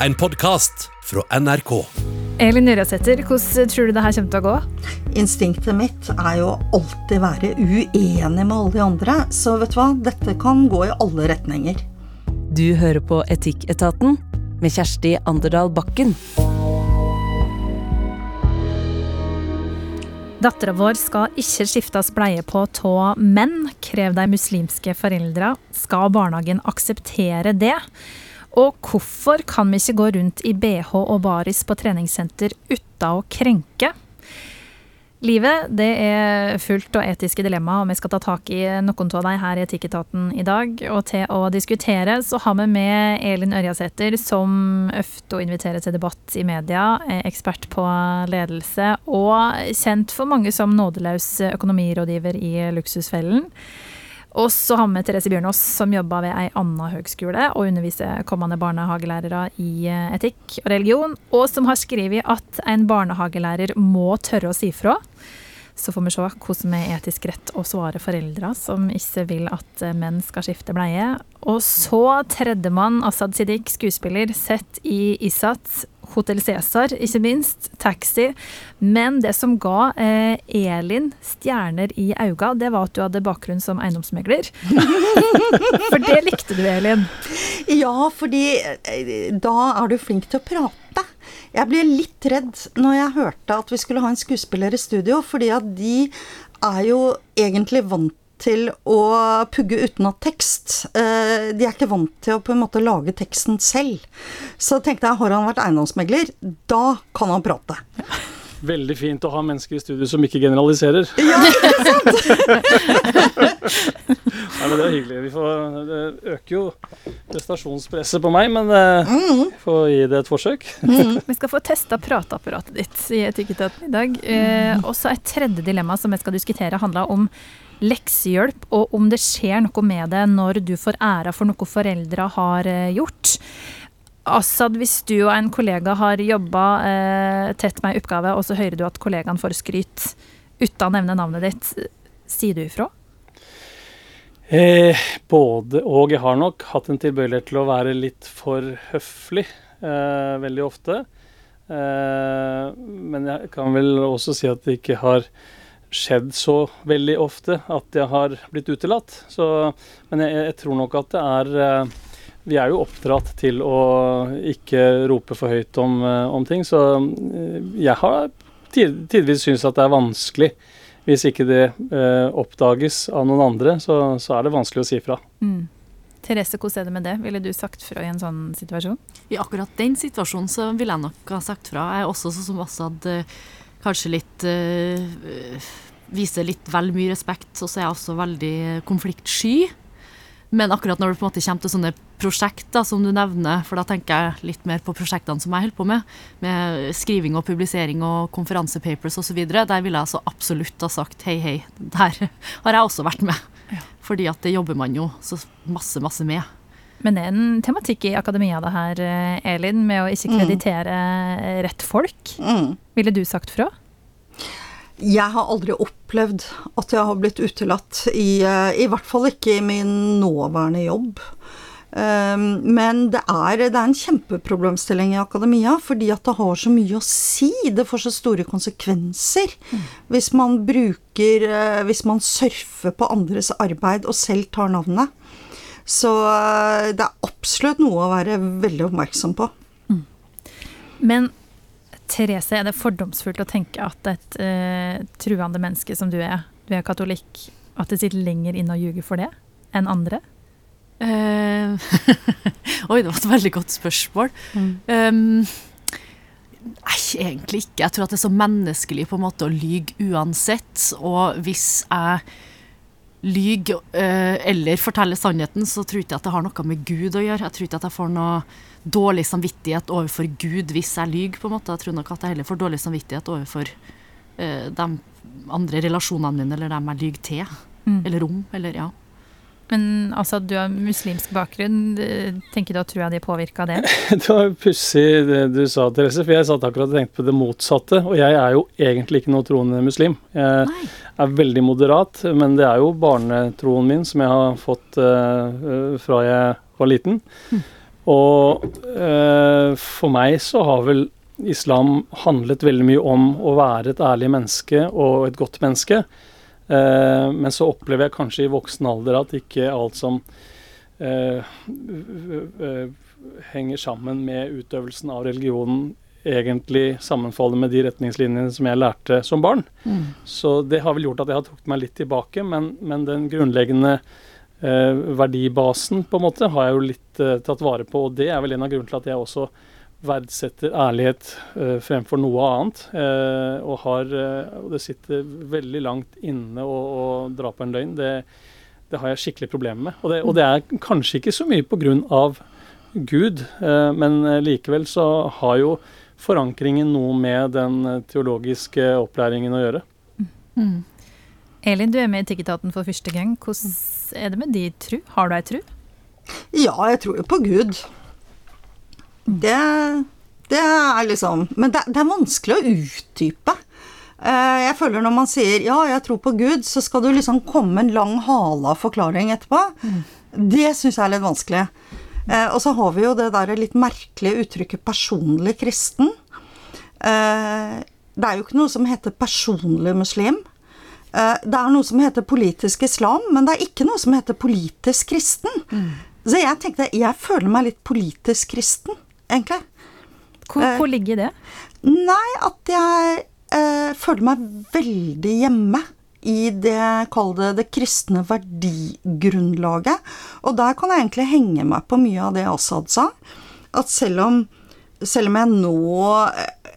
en podkast fra NRK. Elin Ørjasæter, hvordan tror du det her kommer til å gå? Instinktet mitt er jo alltid være uenig med alle de andre, så vet du hva, dette kan gå i alle retninger. Du hører på Etikketaten med Kjersti Anderdal Bakken. Dattera vår skal ikke skiftes bleie på av menn, krever de muslimske foreldra. Skal barnehagen akseptere det? Og hvorfor kan vi ikke gå rundt i bh og baris på treningssenter uten å krenke? Livet det er fullt av etiske dilemmaer, og vi skal ta tak i noen av dem her i Etikketaten i dag. Og til å diskutere så har vi med Elin Ørjasæter, som ofte inviterer til debatt i media. Er ekspert på ledelse og kjent for mange som nådeløs økonomirådgiver i Luksusfellen. Og så har vi Therese Bjørnås, som jobber ved ei anna høgskole og underviser kommende barnehagelærere i eh, etikk og religion, og som har skrevet at en barnehagelærer må tørre å si fra. Så får vi se hvordan vi er etisk rett å svare foreldre som ikke vil at eh, menn skal skifte bleie. Og så tredjemann, Asaad Siddiq, skuespiller, sett i Isat, Hotell Cæsar, ikke minst. Taxi. Men det som ga eh, Elin stjerner i auga, det var at du hadde bakgrunn som eiendomsmegler. For det likte du, Elin. Ja, fordi eh, da er du flink til å prate. Jeg ble litt redd når jeg hørte at vi skulle ha en skuespiller i studio, fordi at de er jo egentlig vant til å pugge utenat tekst. Eh, de er ikke vant til å på en måte lage teksten selv. Så tenkte jeg, har han vært eiendomsmegler, da kan han prate. Veldig fint å ha mennesker i studio som ikke generaliserer. Ja, ikke sant? Nei, men Det er hyggelig. Får, det øker jo prestasjonspresset på meg, men vi Mm. får gi det et forsøk. Vi skal få testa prateapparatet ditt i Etikketaten i dag. Eh, også et tredje dilemma som vi skal diskutere, handler om leksehjelp, og om det skjer noe med det når du får æra for noe foreldre har eh, gjort. Assad, hvis du og en kollega har jobba eh, tett med ei oppgave, og så hører du at kollegaen får skryt uten å nevne navnet ditt, sier du ifra? Eh, både og. Jeg har nok hatt en tilbøyelighet til å være litt for høflig eh, veldig ofte. Eh, men jeg kan vel også si at det ikke har skjedd så veldig ofte at jeg har blitt utelatt. Så, men jeg, jeg tror nok at det er eh, Vi er jo oppdratt til å ikke rope for høyt om, eh, om ting, så eh, jeg har tid, tidvis syntes at det er vanskelig. Hvis ikke det eh, oppdages av noen andre, så, så er det vanskelig å si fra. Mm. Therese, hvordan er det med det? Ville du sagt fra i en sånn situasjon? I akkurat den situasjonen så ville jeg nok ha sagt fra. Jeg er også sånn som Assad eh, kanskje litt øh, Viser litt vel mye respekt, og så er jeg også veldig konfliktsky. Men akkurat når det på en måte kommer til sånne prosjekt da, som du nevner, for da tenker jeg litt mer på prosjektene som jeg holder på med, med skriving og publisering og konferansepapers osv., der ville jeg så absolutt ha sagt hei, hei, der har jeg også vært med. Fordi at det jobber man jo så masse, masse med. Men det er en tematikk i akademia det her, eh, Elin, med å ikke kreditere rett folk. Mm. Ville du sagt fra? Jeg har aldri opplevd at jeg har blitt utelatt, i, eh, i hvert fall ikke i min nåværende jobb. Um, men det er, det er en kjempeproblemstilling i akademia, fordi at det har så mye å si. Det får så store konsekvenser hvis man bruker Hvis man surfer på andres arbeid og selv tar navnet. Så eh, det er absolutt noe å være veldig oppmerksom på. Men Therese, er det fordomsfullt å tenke at et uh, truende menneske som du er, du er katolikk, at det sitter lenger inne å ljuge for det enn andre? Uh, Oi, det var et veldig godt spørsmål. Um, nei, egentlig ikke. Jeg tror at det er så menneskelig på en måte å lyge uansett. Og hvis jeg lyver eh, eller fortelle sannheten, så tror jeg ikke at det har noe med Gud å gjøre. Jeg tror ikke at jeg får noe dårlig samvittighet overfor Gud hvis jeg lyver. på en måte. Jeg tror nok at jeg heller får dårlig samvittighet overfor eh, de andre relasjonene mine, eller dem jeg lyver til. Eller om. Eller ja. Men altså, du har muslimsk bakgrunn. Tenker du at trua di påvirka det? Det var pussig det du sa, Therese, for jeg satt akkurat og tenkte på det motsatte. Og jeg er jo egentlig ikke noe troende muslim. Jeg Nei. er veldig moderat, men det er jo barnetroen min som jeg har fått eh, fra jeg var liten. Og uh, for meg så har vel islam handlet veldig mye om å være et ærlig menneske og et godt menneske. Eh, men så opplever jeg kanskje i voksen alder at ikke alt som eh, henger sammen med utøvelsen av religionen, egentlig sammenfaller med de retningslinjene som jeg lærte som barn. Mm. Så det har vel gjort at jeg har trukket meg litt tilbake, men, men den grunnleggende eh, verdibasen på en måte har jeg jo litt eh, tatt vare på, og det er vel en av grunnene til at jeg også verdsetter ærlighet uh, fremfor noe annet. Uh, og, har, uh, det sitter veldig langt inne å, å dra på en løgn. Det, det, har jeg skikkelig problemer med. Og det, og det er kanskje ikke så mye pga. Gud, eh, men likevel så har jo forankringen noe med den teologiske opplæringen å gjøre. Mm. Elin, du er med i Etikketaten for første gang. Hvordan er det med de tru? Har du ei tru? Ja, jeg tror jo på Gud. Det, det er liksom Men det, det, er vanskelig å utdype. Eh, jeg føler når man sier 'ja, jeg tror på Gud', så skal du liksom komme en lang hale av forklaring etterpå. Mm. Det syns jeg er litt vanskelig. Eh, og så har vi jo det der litt merkelige uttrykket 'personlig kristen'. Eh, det er jo ikke noe som heter 'personlig muslim'. Det er noe som heter politisk islam, men det er ikke noe som heter politisk kristen. Mm. Så jeg tenkte jeg føler meg litt politisk kristen, egentlig. Hvor, eh, hvor ligger det? Nei, at jeg eh, føler meg veldig hjemme i det, kall det, det kristne verdigrunnlaget. Og der kan jeg egentlig henge meg på mye av det Assad sa. At selv om, selv om jeg nå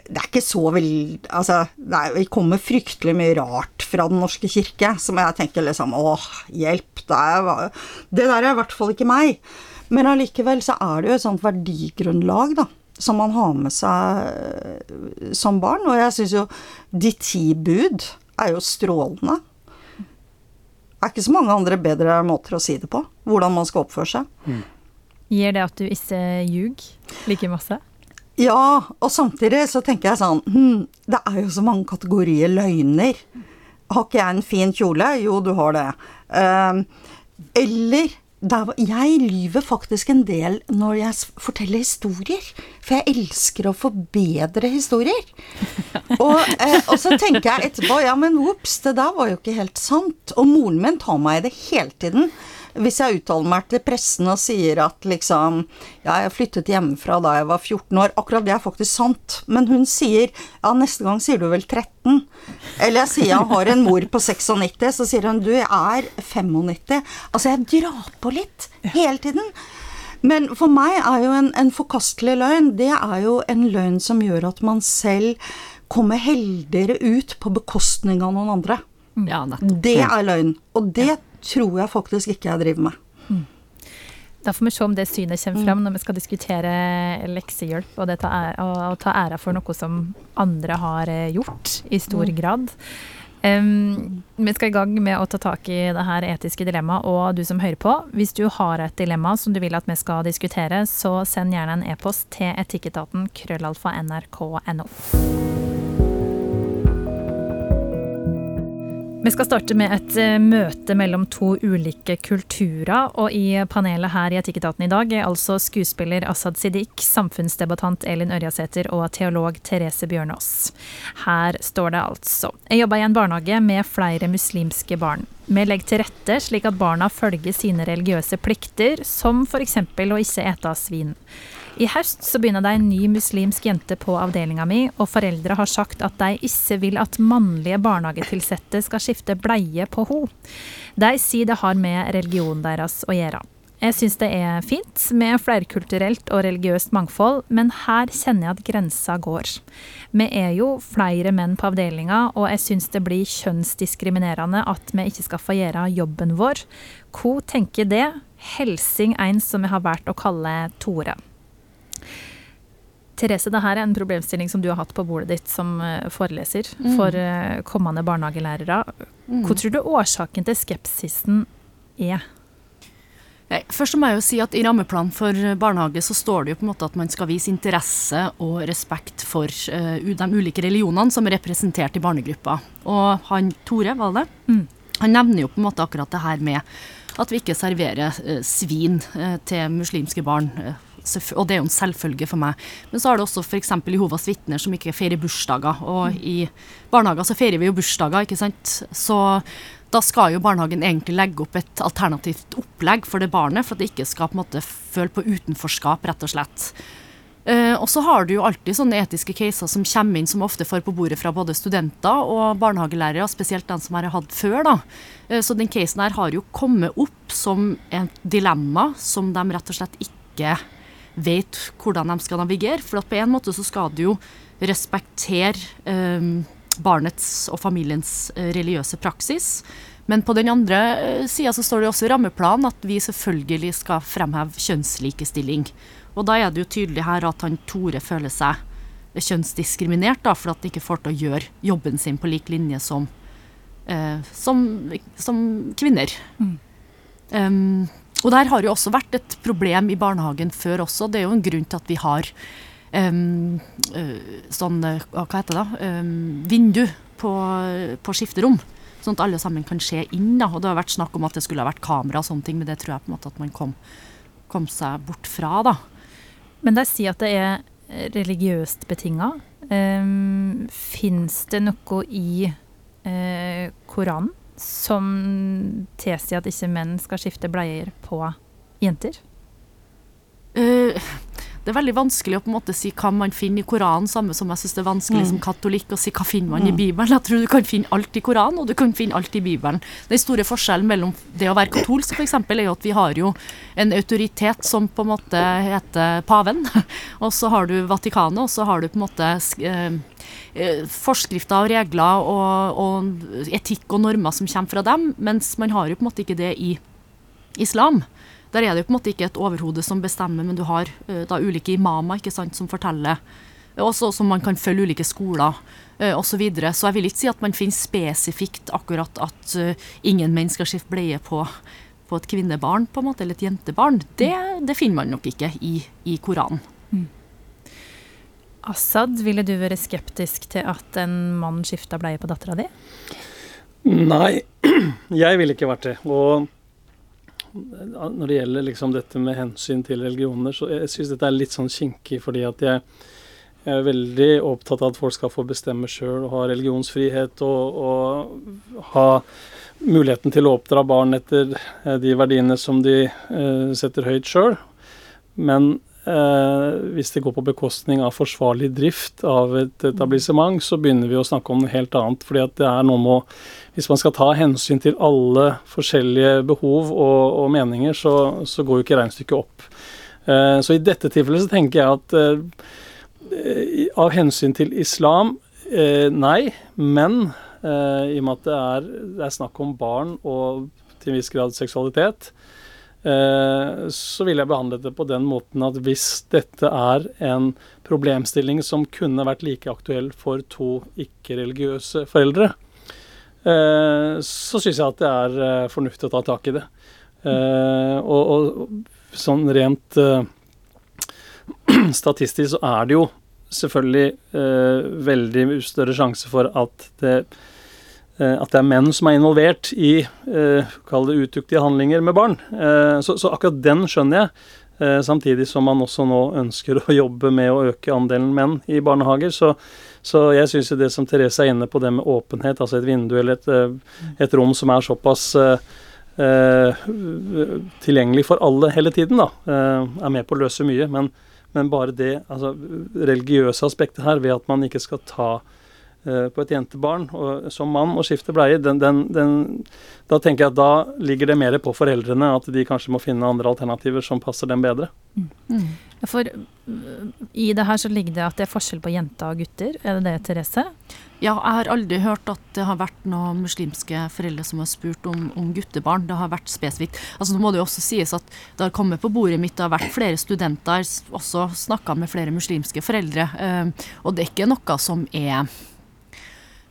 det er ikke så veldig Altså, det kommer fryktelig mye rart fra Den norske kirke som jeg tenker liksom Åh, hjelp. Det, er, det der er i hvert fall ikke meg. Men allikevel så er det jo et sånt verdigrunnlag, da. Som man har med seg som barn. Og jeg syns jo De ti bud er jo strålende. Det er ikke så mange andre bedre måter å si det på. Hvordan man skal oppføre seg. Mm. Gir det at du ikke ljuger like masse? Ja, og samtidig så tenker jeg sånn hm, Det er jo så mange kategorier løgner. Har ikke jeg en fin kjole? Jo, du har det. Uh, eller der, jeg lyver faktisk en del når jeg forteller historier. For jeg elsker å forbedre historier. Og, eh, og, så tenker jeg etterpå ja, men ops, det der var jo ikke helt sant. Og moren min tar meg i det hele tiden hvis jeg uttaler meg til pressen og sier at liksom Ja, jeg flyttet hjemmefra da jeg var 14 år. Akkurat det er faktisk sant. Men hun sier Ja, neste gang sier du vel 13. Eller jeg sier jeg har en mor på 96, så sier hun du, jeg er 95. Altså, jeg drar på litt hele tiden. Men for meg er jo en, en forkastelig løgn, det er jo en løgn som gjør at man selv kommer heldigere ut på bekostning av noen andre. Ja, det er løgn. Og det tror jeg faktisk ikke jeg driver med. Mm. Da får vi se om det synet kommer fram når vi skal diskutere leksehjelp og, ta æra, og ta æra for noe som andre har eh, gjort, i stor mm. grad. Um, vi skal i gang med å ta tak i det her etiske dilemmaet, og du som hører på. Hvis du har et dilemma som du vil at vi skal diskutere, så send gjerne en e-post til etikketaten krøllalfa nrk.no. Vi skal starte med et eh, møte mellom to ulike kulturer. Og i panelet her i Etikketaten i dag er altså skuespiller Asaad Siddiq, samfunnsdebattant Elin Ørjasæter og teolog Therese Bjørnås. Her står det altså Jeg jobber i en barnehage med flere muslimske barn. Vi legger til rette slik at barna følger sine religiøse plikter, som f.eks. å ikke ete svin. I høst så begynner det en ny muslimsk jente på avdelinga mi, og foreldre har sagt at de ikke vil at mannlige barnehagetilsatte skal skifte bleie på henne. De sier det har med religionen deres å gjøre. Jeg syns det er fint med flerkulturelt og religiøst mangfold, men her kjenner jeg at grensa går. Vi er jo flere menn på avdelinga, og jeg syns det blir kjønnsdiskriminerende at vi ikke skal få gjøre jobben vår. Hva tenker det? Helsing en som vi har valgt å kalle Tore. Therese, dette er en problemstilling som du har hatt på bordet ditt som eh, foreleser mm. for eh, kommende barnehagelærere. Mm. Hva tror du årsaken til skepsisen er? Nei, først må jeg jo si at I rammeplanen for barnehage så står det jo på en måte at man skal vise interesse og respekt for uh, de ulike religionene som er representert i barnegruppa. Og han Tore, var det? Mm. Han nevner jo på en måte akkurat det her med at vi ikke serverer uh, svin uh, til muslimske barn og det er jo en selvfølge for meg. Men så har det også f.eks. Jehovas vitner som ikke feirer bursdager. Og i barnehager så feirer vi jo bursdager, ikke sant. Så da skal jo barnehagen egentlig legge opp et alternativt opplegg for det barnet, for at det ikke skal på en måte føle på utenforskap, rett og slett. Uh, og så har du jo alltid sånne etiske caser som kommer inn, som ofte får på bordet fra både studenter og barnehagelærere, spesielt den som jeg har hatt før. da. Uh, så den casen her har jo kommet opp som et dilemma som de rett og slett ikke vet hvordan de skal navigere. For på en måte så skal du jo respektere eh, barnets og familiens religiøse praksis. Men på den andre sida så står det også i rammeplanen at vi selvfølgelig skal fremheve kjønnslikestilling. Og da er det jo tydelig her at han Tore føler seg kjønnsdiskriminert, da, for at han ikke får til å gjøre jobben sin på lik linje som, eh, som, som kvinner. Mm. Um, og der har jo også vært et problem i barnehagen før også. Det er jo en grunn til at vi har um, sånn, hva heter det, um, vindu på, på, skifterom. Sånn at alle sammen kan se inn. Da. Og det har vært snakk om at det skulle ha vært kamera og sånne ting, men det tror jeg på en måte at man kom, kom seg bort fra, da. Men de sier at det er religiøst betinga. Um, ehm, Fins det noe i uh, Koranen som tilsier at ikke menn skal skifte bleier på jenter? Uh, det er veldig vanskelig å på en måte si hva man finner i Koranen, samme som jeg syns det er vanskelig mm. som katolikk å si hva finner man mm. i Bibelen. Jeg tror du kan finne alt i Koranen, og du kan finne alt i Bibelen. Den store forskjellen mellom det å være katolsk f.eks. er jo at vi har jo en autoritet som på en måte heter paven, og så har du Vatikanet, og så har du på en måte eh, eh, forskrifter og regler og, og etikk og normer som kommer fra dem, mens man har jo på en måte ikke det i islam. Der er det jo på en måte ikke et overhode som bestemmer, men du har uh, da ulike imamer ikke sant, som forteller. Også som man kan følge ulike skoler uh, osv. Så, videre. så jeg vil ikke si at man finner spesifikt akkurat at ingen menn skal skifte bleie på, på, et kvinnebarn, på en måte, eller et jentebarn. Det, det finner man nok ikke i, i Koranen. Mm. Assad, ville du vært skeptisk til at en mann skifta bleie på dattera di? Nei, jeg ville ikke vært det. Og når det gjelder liksom dette med hensyn til religioner, så jeg syns dette er litt sånn kinkig, fordi at jeg, jeg, er veldig opptatt av at folk skal få bestemme sjøl og ha religionsfrihet og, og, ha muligheten til å oppdra barn etter eh, de verdiene som de uh, setter høyt sjøl. Men Eh, hvis det går på bekostning av forsvarlig drift av et etablissement, så begynner vi å snakke om noe helt annet. fordi at det er noe med Hvis man skal ta hensyn til alle forskjellige behov og, og meninger, så, så, går jo ikke regnestykket opp. Eh, så i dette tilfellet så tenker jeg at eh, av hensyn til islam, eh, nei. Men eh, i og med at det er, det er snakk om barn og til en viss grad seksualitet, Eh, så ville jeg behandlet det på den måten at hvis dette er en problemstilling som kunne vært like aktuell for to ikke-religiøse foreldre, eh, så syns jeg at det er eh, fornuftig å ta tak i det. Og, og sånn rent statistisk så er det jo selvfølgelig veldig større sjanse for at det Eh, at det er menn som er involvert i eh, kall det utuktige handlinger med barn. Eh, så, så, akkurat den skjønner jeg. Samtidig som man også nå ønsker å jobbe med å øke andelen menn i barnehager. Så, så jeg syns det som Therese er inne på, det med åpenhet, altså et vindu eller et, et rom som er såpass tilgjengelig for alle hele tiden, da, er med på å løse mye. Men, men bare det altså religiøse aspektet her, ved at man ikke skal ta Eh, på et jentebarn og, som mann og skifte bleie, den, den, den, da tenker jeg at da ligger det mer på foreldrene at de kanskje må finne andre alternativer som passer dem bedre. Mm. Mm. For i det her så ligger det at det er forskjell på jenter og gutter, er det det, Therese? Ja, jeg har aldri hørt at det har vært noen muslimske foreldre som har spurt om, om guttebarn. Det har vært spesifikt. Altså Nå må det jo også sies at det har kommet på bordet mitt, det har vært flere studenter, også snakka med flere muslimske foreldre. Uh, og det er ikke noe som er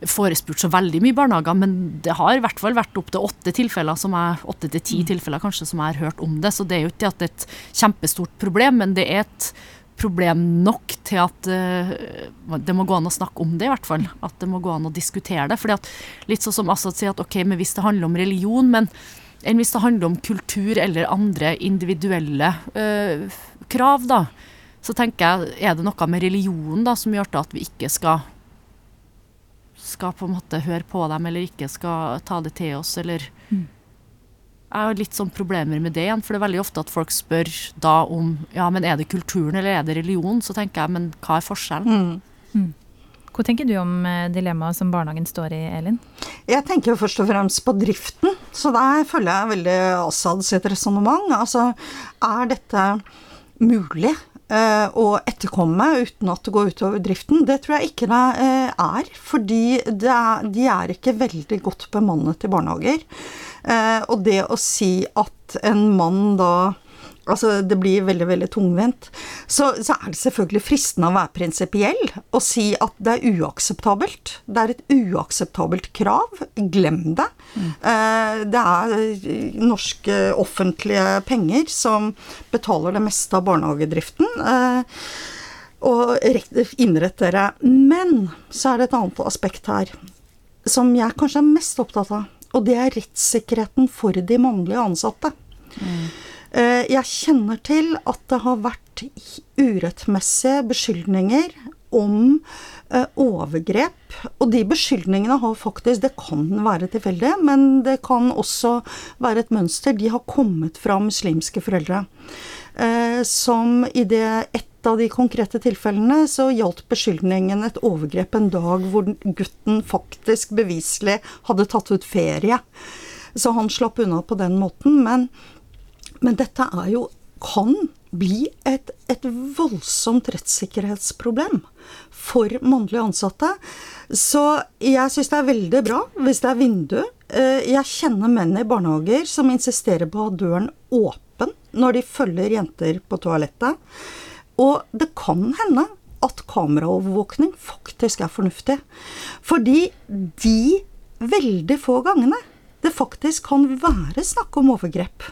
forespurt så veldig mye barnehager, men det har i hvert fall vært opptil åtte tilfeller, som jeg, åtte til ti mm. tilfeller kanskje, som jeg har hørt om det. Så det er jo ikke at det er et kjempestort problem, men det er et problem nok til at uh, det må gå an å snakke om det, i hvert fall. At det må gå an å diskutere det. fordi at litt sånn som Assad sier, at ok, men hvis det handler om religion, men enn hvis det handler om kultur eller andre individuelle uh, krav, da. Så tenker jeg, er det noe med religionen da, som gjør at vi ikke skal skal på en måte høre på dem, eller ikke skal ta det til oss, eller Mm. Jeg har litt sånn problemer med det igjen, for det er veldig ofte at folk spør da om ja, men er det kulturen eller er det religion? Så tenker jeg, men hva er forskjellen? Mm. Hva tenker du om eh, dilemmaet som barnehagen står i, Elin? Jeg tenker jo først og fremst på driften, så der følger jeg veldig Assad sitt resonnement. Altså, er dette mulig å etterkomme uten at det går utover driften? Det tror jeg ikke det eh, er, fordi det er, de er ikke veldig godt bemannet i barnehager. Eh, og det å si at en mann da Altså, det blir veldig, veldig tungvint. Så, så er det selvfølgelig fristende å være prinsipiell og si at det er uakseptabelt. Det er et uakseptabelt krav. Glem det. Eh, det er eh, norske offentlige penger som betaler det meste av barnehagedriften. Eh, og rett- innrett dere. Men så er det et annet aspekt her som jeg kanskje er mest opptatt av. Og det er rettssikkerheten for de mannlige ansatte. Eh, Jeg kjenner til at det har vært urettmessige beskyldninger om eh, overgrep. Og de beskyldningene har faktisk Det kan være tilfeldig, men det kan også være et mønster. De har kommet fra muslimske foreldre. Eh, som i det ett av de konkrete tilfellene så gjaldt beskyldningen et overgrep en dag hvor gutten faktisk beviselig hadde tatt ut ferie. Så han slapp unna på den måten. Men men dette er jo kan bli et, et voldsomt rettssikkerhetsproblem for mannlige ansatte. Så jeg syns det er veldig bra hvis det er vindu. Eh, Jeg kjenner menn i barnehager som insisterer på å ha døren åpen når de følger jenter på toalettet. Og det kan hende at kameraovervåkning faktisk er fornuftig. Fordi de veldig få gangene det faktisk kan være snakk om overgrep,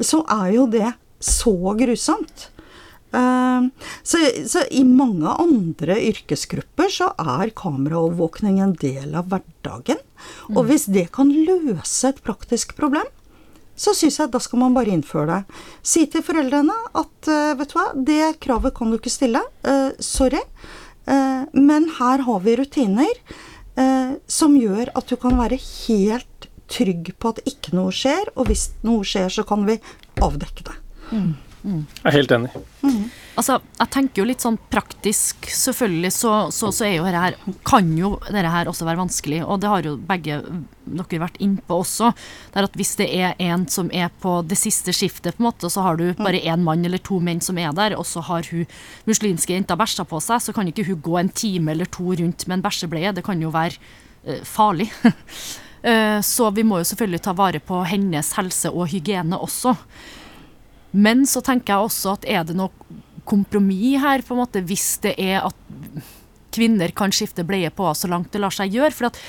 så er jo det så grusomt. Eh, Så, så i mange andre yrkesgrupper så er kameraovervåkning en del av hverdagen. Og hvis det kan løse et praktisk problem, så syns jeg da skal man bare innføre det. Si til foreldrene at eh, vet du hva, det kravet kan du ikke stille. Eh, sorry. Men her har vi rutiner som gjør at du kan være helt trygg på at ikke noe skjer, og hvis noe skjer, så kan vi avdekke det. Jeg er helt enig. Altså, jeg tenker jo litt sånn praktisk, selvfølgelig så, så, så er jo dette her Kan jo dette her også være vanskelig, og det har jo begge dere vært innpå også. Det er at hvis det er en som er på det siste skiftet, på en måte, så har du bare én mann eller to menn som er der, og så har hun muslimske jenta bæsja på seg, så kan ikke hun gå en time eller to rundt med en bæsjebleie. Det kan jo være eh, farlig. Eh, så vi må jo selvfølgelig ta vare på hennes helse og hygiene også. Men så tenker jeg også at er det noe kompromiss her, på en måte, hvis det er at kvinner kan skifte bleie på så langt det lar seg gjøre? For at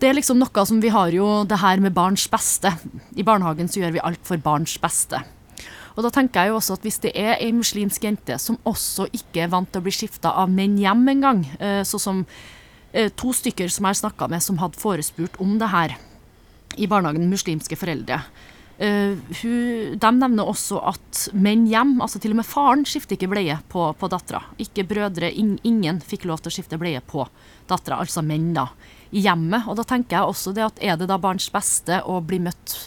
det er liksom noe som vi har jo det her med barns beste. I barnehagen så gjør vi alt for barns beste. Og da tenker jeg jo også at hvis det er ei muslimsk jente som også ikke er vant til å bli skifta av menn hjem engang, eh, sånn som to stykker som jeg snakka med som hadde forespurt om det her i barnehagen, muslimske foreldre. Uh, hun, de nevner også at menn hjem, altså til og med faren, skifter ikke bleie på, på dattera. Ikke brødre, in, ingen fikk lov til å skifte bleie på dattera, altså menn, da, i hjemmet. Og da tenker jeg også det at er det da barns beste å bli møtt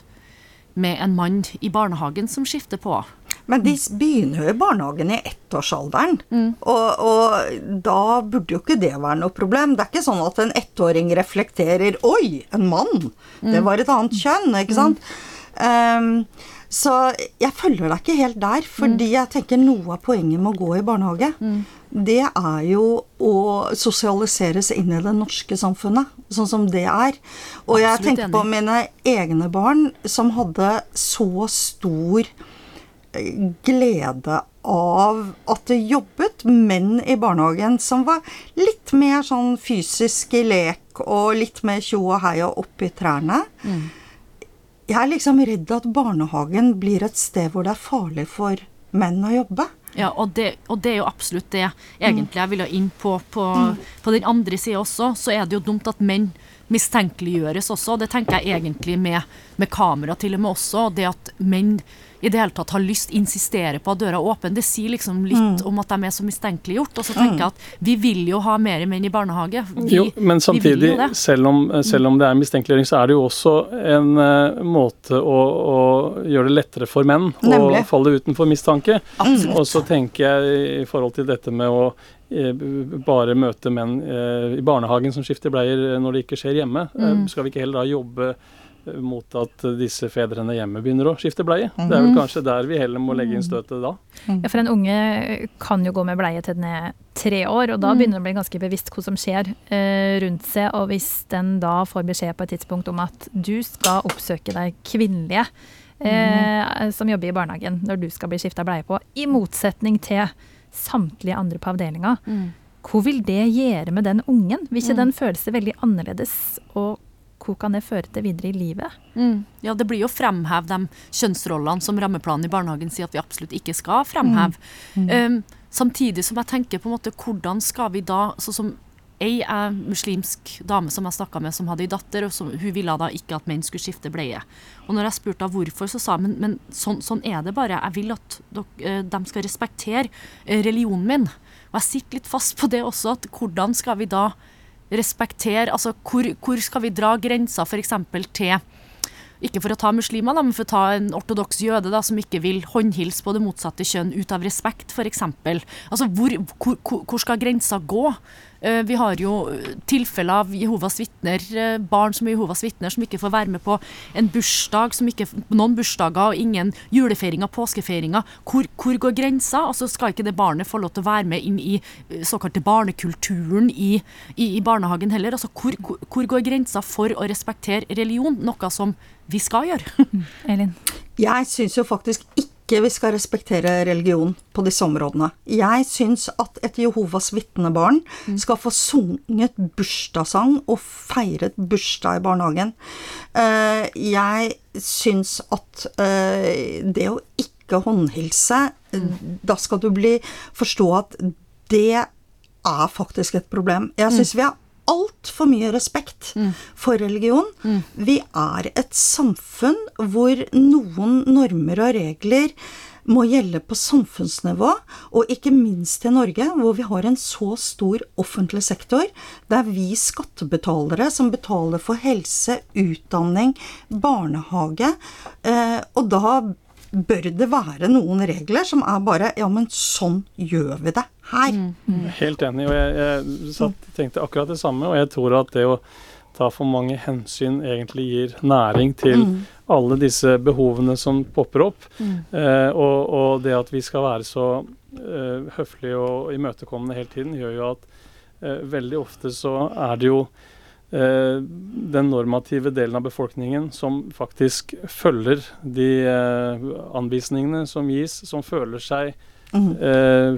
med en mann i barnehagen som skifter på? Men de begynner jo i barnehagen i ettårsalderen, og, og da burde jo ikke det være noe problem. Det er ikke sånn at en ettåring reflekterer 'oi, en mann', det var et annet kjønn', ikke sant? Ehm, så jeg følger deg ikke helt der, fordi jeg tenker noe av poenget med å gå i barnehage, det er jo å sosialiseres inn i det norske samfunnet, sånn som det er. Og jeg Absolutt tenker på mine egne barn som hadde så stor glede av at det jobbet menn i barnehagen som var litt mer sånn fysisk i lek og litt mer tjo og hei og i trærne. Jeg er liksom redd at barnehagen blir et sted hvor det er farlig for menn å jobbe. Ja, og det, og det er jo absolutt det egentlig jeg ville inn på. På, på den andre sida også, så er det jo dumt at menn mistenkeliggjøres også. Det tenker jeg egentlig med, med kamera til og med også. Det at menn i det hele tatt har lyst, insisterer på at døra er åpen. Det sier liksom litt Mm. om at de er så mistenkeliggjort. Og så tenker jeg at vi vil jo ha mer menn i barnehage. Vi, Jo, men vi vil samtidig, jo det. selv om, selv om det er mistenkeliggjøring, så er det jo også en uh, måte å, å gjøre det lettere for menn Nemlig. å falle utenfor mistanke. Absolutt. Og så tenker jeg i forhold til dette med å bare møte menn eh, i barnehagen som skifter bleier eh, når det ikke skjer hjemme. Eh, Mm. Skal vi ikke heller da jobbe eh, mot at eh, disse fedrene hjemme begynner å skifte bleie? Det er vel kanskje der vi heller må legge inn støtet da. Ja, for en unge kan jo gå med bleie til den er tre år, og da Mm. begynner det å bli ganske bevisst hva som skjer eh, rundt seg. Og hvis den da får beskjed på et tidspunkt om at du skal oppsøke deg kvinnelige eh, som jobber i barnehagen når du skal bli skifta bleie på, i motsetning til samtlige andre på avdelinga, Mm. hva vil det gjøre med den ungen? Vil ikke Mm. den seg veldig annerledes, og hva kan det føre til videre i livet? Mm. Ja, det blir jo fremhev de kjønnsrollene som rammeplanen i barnehagen sier at vi absolutt ikke skal fremheve. Um, samtidig som jeg tenker på en måte hvordan skal vi da sånn som Ei er muslimsk dame som jeg snakka med, som hadde ei datter, og som, hun ville da ikke at menn skulle skifte bleie. Og når jeg spurte hvorfor, så sa hun men, men sånn, sånn er det bare. Jeg vil at eh, de skal respektere eh, religionen min. Og jeg sitter litt fast på det også, at hvordan skal vi da respektere Altså hvor, hvor skal vi dra grensa f.eks. til ikke for å ta muslimer, da, men for å ta en ortodoks jøde da, som ikke vil håndhilse på det motsatte kjønn ut av respekt, f.eks. Altså, hvor, hvor hvor skal grensa gå? Eh, vi har jo eh, tilfeller av Jehovas vitner, eh, barn som er Jehovas vitner, som ikke får være med på en bursdag, som ikke, noen bursdager og ingen julefeiringer, påskefeiringer. Hvor, hvor går grensa? Altså, skal ikke det barnet få lov til å være med inn i såkalte barnekulturen i, i, i barnehagen heller? Altså, hvor, hvor går grensa for å respektere religion? Noe som vi skal gjøre. Elin? Jeg syns jo faktisk ikke vi skal respektere religion på disse områdene. Jeg syns at et Jehovas vitnebarn skal få sunget bursdagssang og feiret bursdag i barnehagen. Eh, jeg syns at eh, det å ikke håndhilse, eh, da skal du bli forstå at det er faktisk et problem. Jeg syns vi har altfor mye respekt for religion. Vi er et samfunn hvor noen normer og regler må gjelde på samfunnsnivå, og ikke minst i Norge, hvor vi har en så stor offentlig sektor. Det er vi skattebetalere som betaler for helse, utdanning, barnehage. Eh, og da bør det være noen regler som er bare Ja, men sånn gjør vi det her. Helt enig, og jeg, jeg satt, tenkte akkurat det samme. Og jeg tror at det å ta for mange hensyn egentlig gir næring til alle disse behovene som popper opp. Eh, og, og det at vi skal være så eh, høflige og imøtekommende hele tiden, gjør jo at eh, veldig ofte så er det jo den normative delen av befolkningen som faktisk følger de eh, anvisningene som gis, som føler seg eh,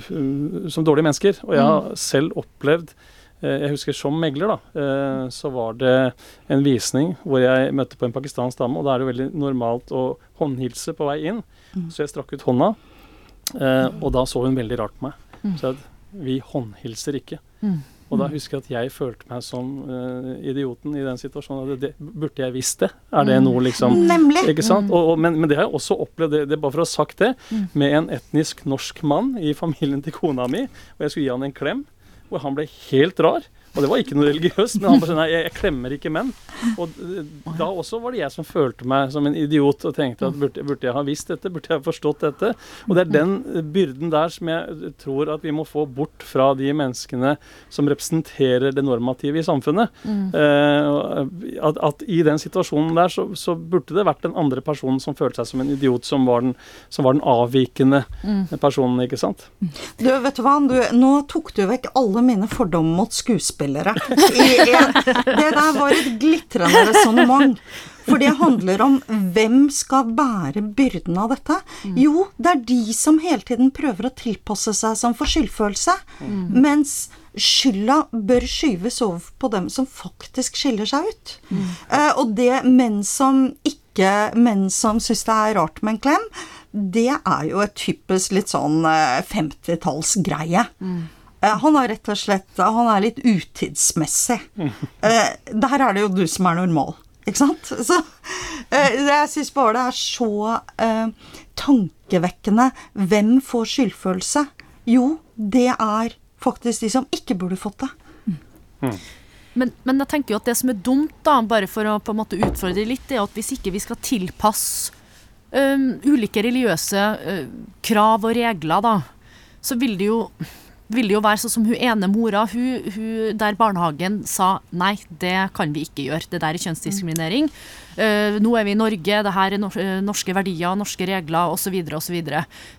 som dårlige mennesker. Og jeg har selv opplevd eh, Jeg husker som megler, da, eh, så var det en visning hvor jeg møtte på en pakistansk dame, og da er det jo veldig normalt å håndhilse på vei inn. Så jeg strakk ut hånda, eh, og da så hun veldig rart på meg. Så jeg, vi håndhilser ikke. Og da husker jeg at jeg følte meg som uh, idioten i den situasjonen. Det, det, burde jeg visst det? Er det noe liksom Nemlig. ikke sant? Og, og, men, men det har jeg også opplevd, det, det bare for å ha sagt det, med en etnisk norsk mann i familien til kona mi. Og jeg skulle gi han en klem, og han ble helt rar. Og det var ikke noe religiøst, men han bare sånn jeg, jeg klemmer ikke menn. Og eh, da også var det jeg som følte meg som en idiot og tenkte at burde, burde jeg ha visst dette? Burde jeg ha forstått dette? Og det er den eh, byrden der som jeg tror at vi må få bort fra de menneskene som representerer det normative i samfunnet. Eh, at, at i den situasjonen der så, så burde det vært den andre personen som følte seg som en idiot, som var den, som var den avvikende personen, ikke sant? Du, vet du hva, du, nå tok du vekk alle mine fordommer mot skuespillere. I, en, det der var et glitrende resonnement. For det handler om hvem skal bære byrden av dette? Jo, det er de som hele tiden prøver å tilpasse seg som får skyldfølelse. Mens skylda bør skyves over på dem som faktisk skiller seg ut. Eh, og det menn som ikke Menn som syns det er rart med en klem, det er jo et typisk litt sånn eh, 50-tallsgreie. Eh, han er rett og slett Han er litt utidsmessig. Eh, der er det jo du som er normal, ikke sant? Så eh, jeg syns bare det er så eh, tankevekkende. Hvem får skyldfølelse? Jo, det er faktisk de som ikke burde fått det. Men, men jeg tenker jo at det som er dumt, da, bare for å på en måte utfordre litt, er at hvis ikke vi skal tilpasse øhm, ulike religiøse øh, krav og regler, da, så vil det jo vil det jo være sånn som hun ene mora, hun, hun, der barnehagen sa nei, det kan vi ikke gjøre, det der er kjønnsdiskriminering. Uh, nå er vi i Norge, det her er norske verdier, norske regler osv. osv.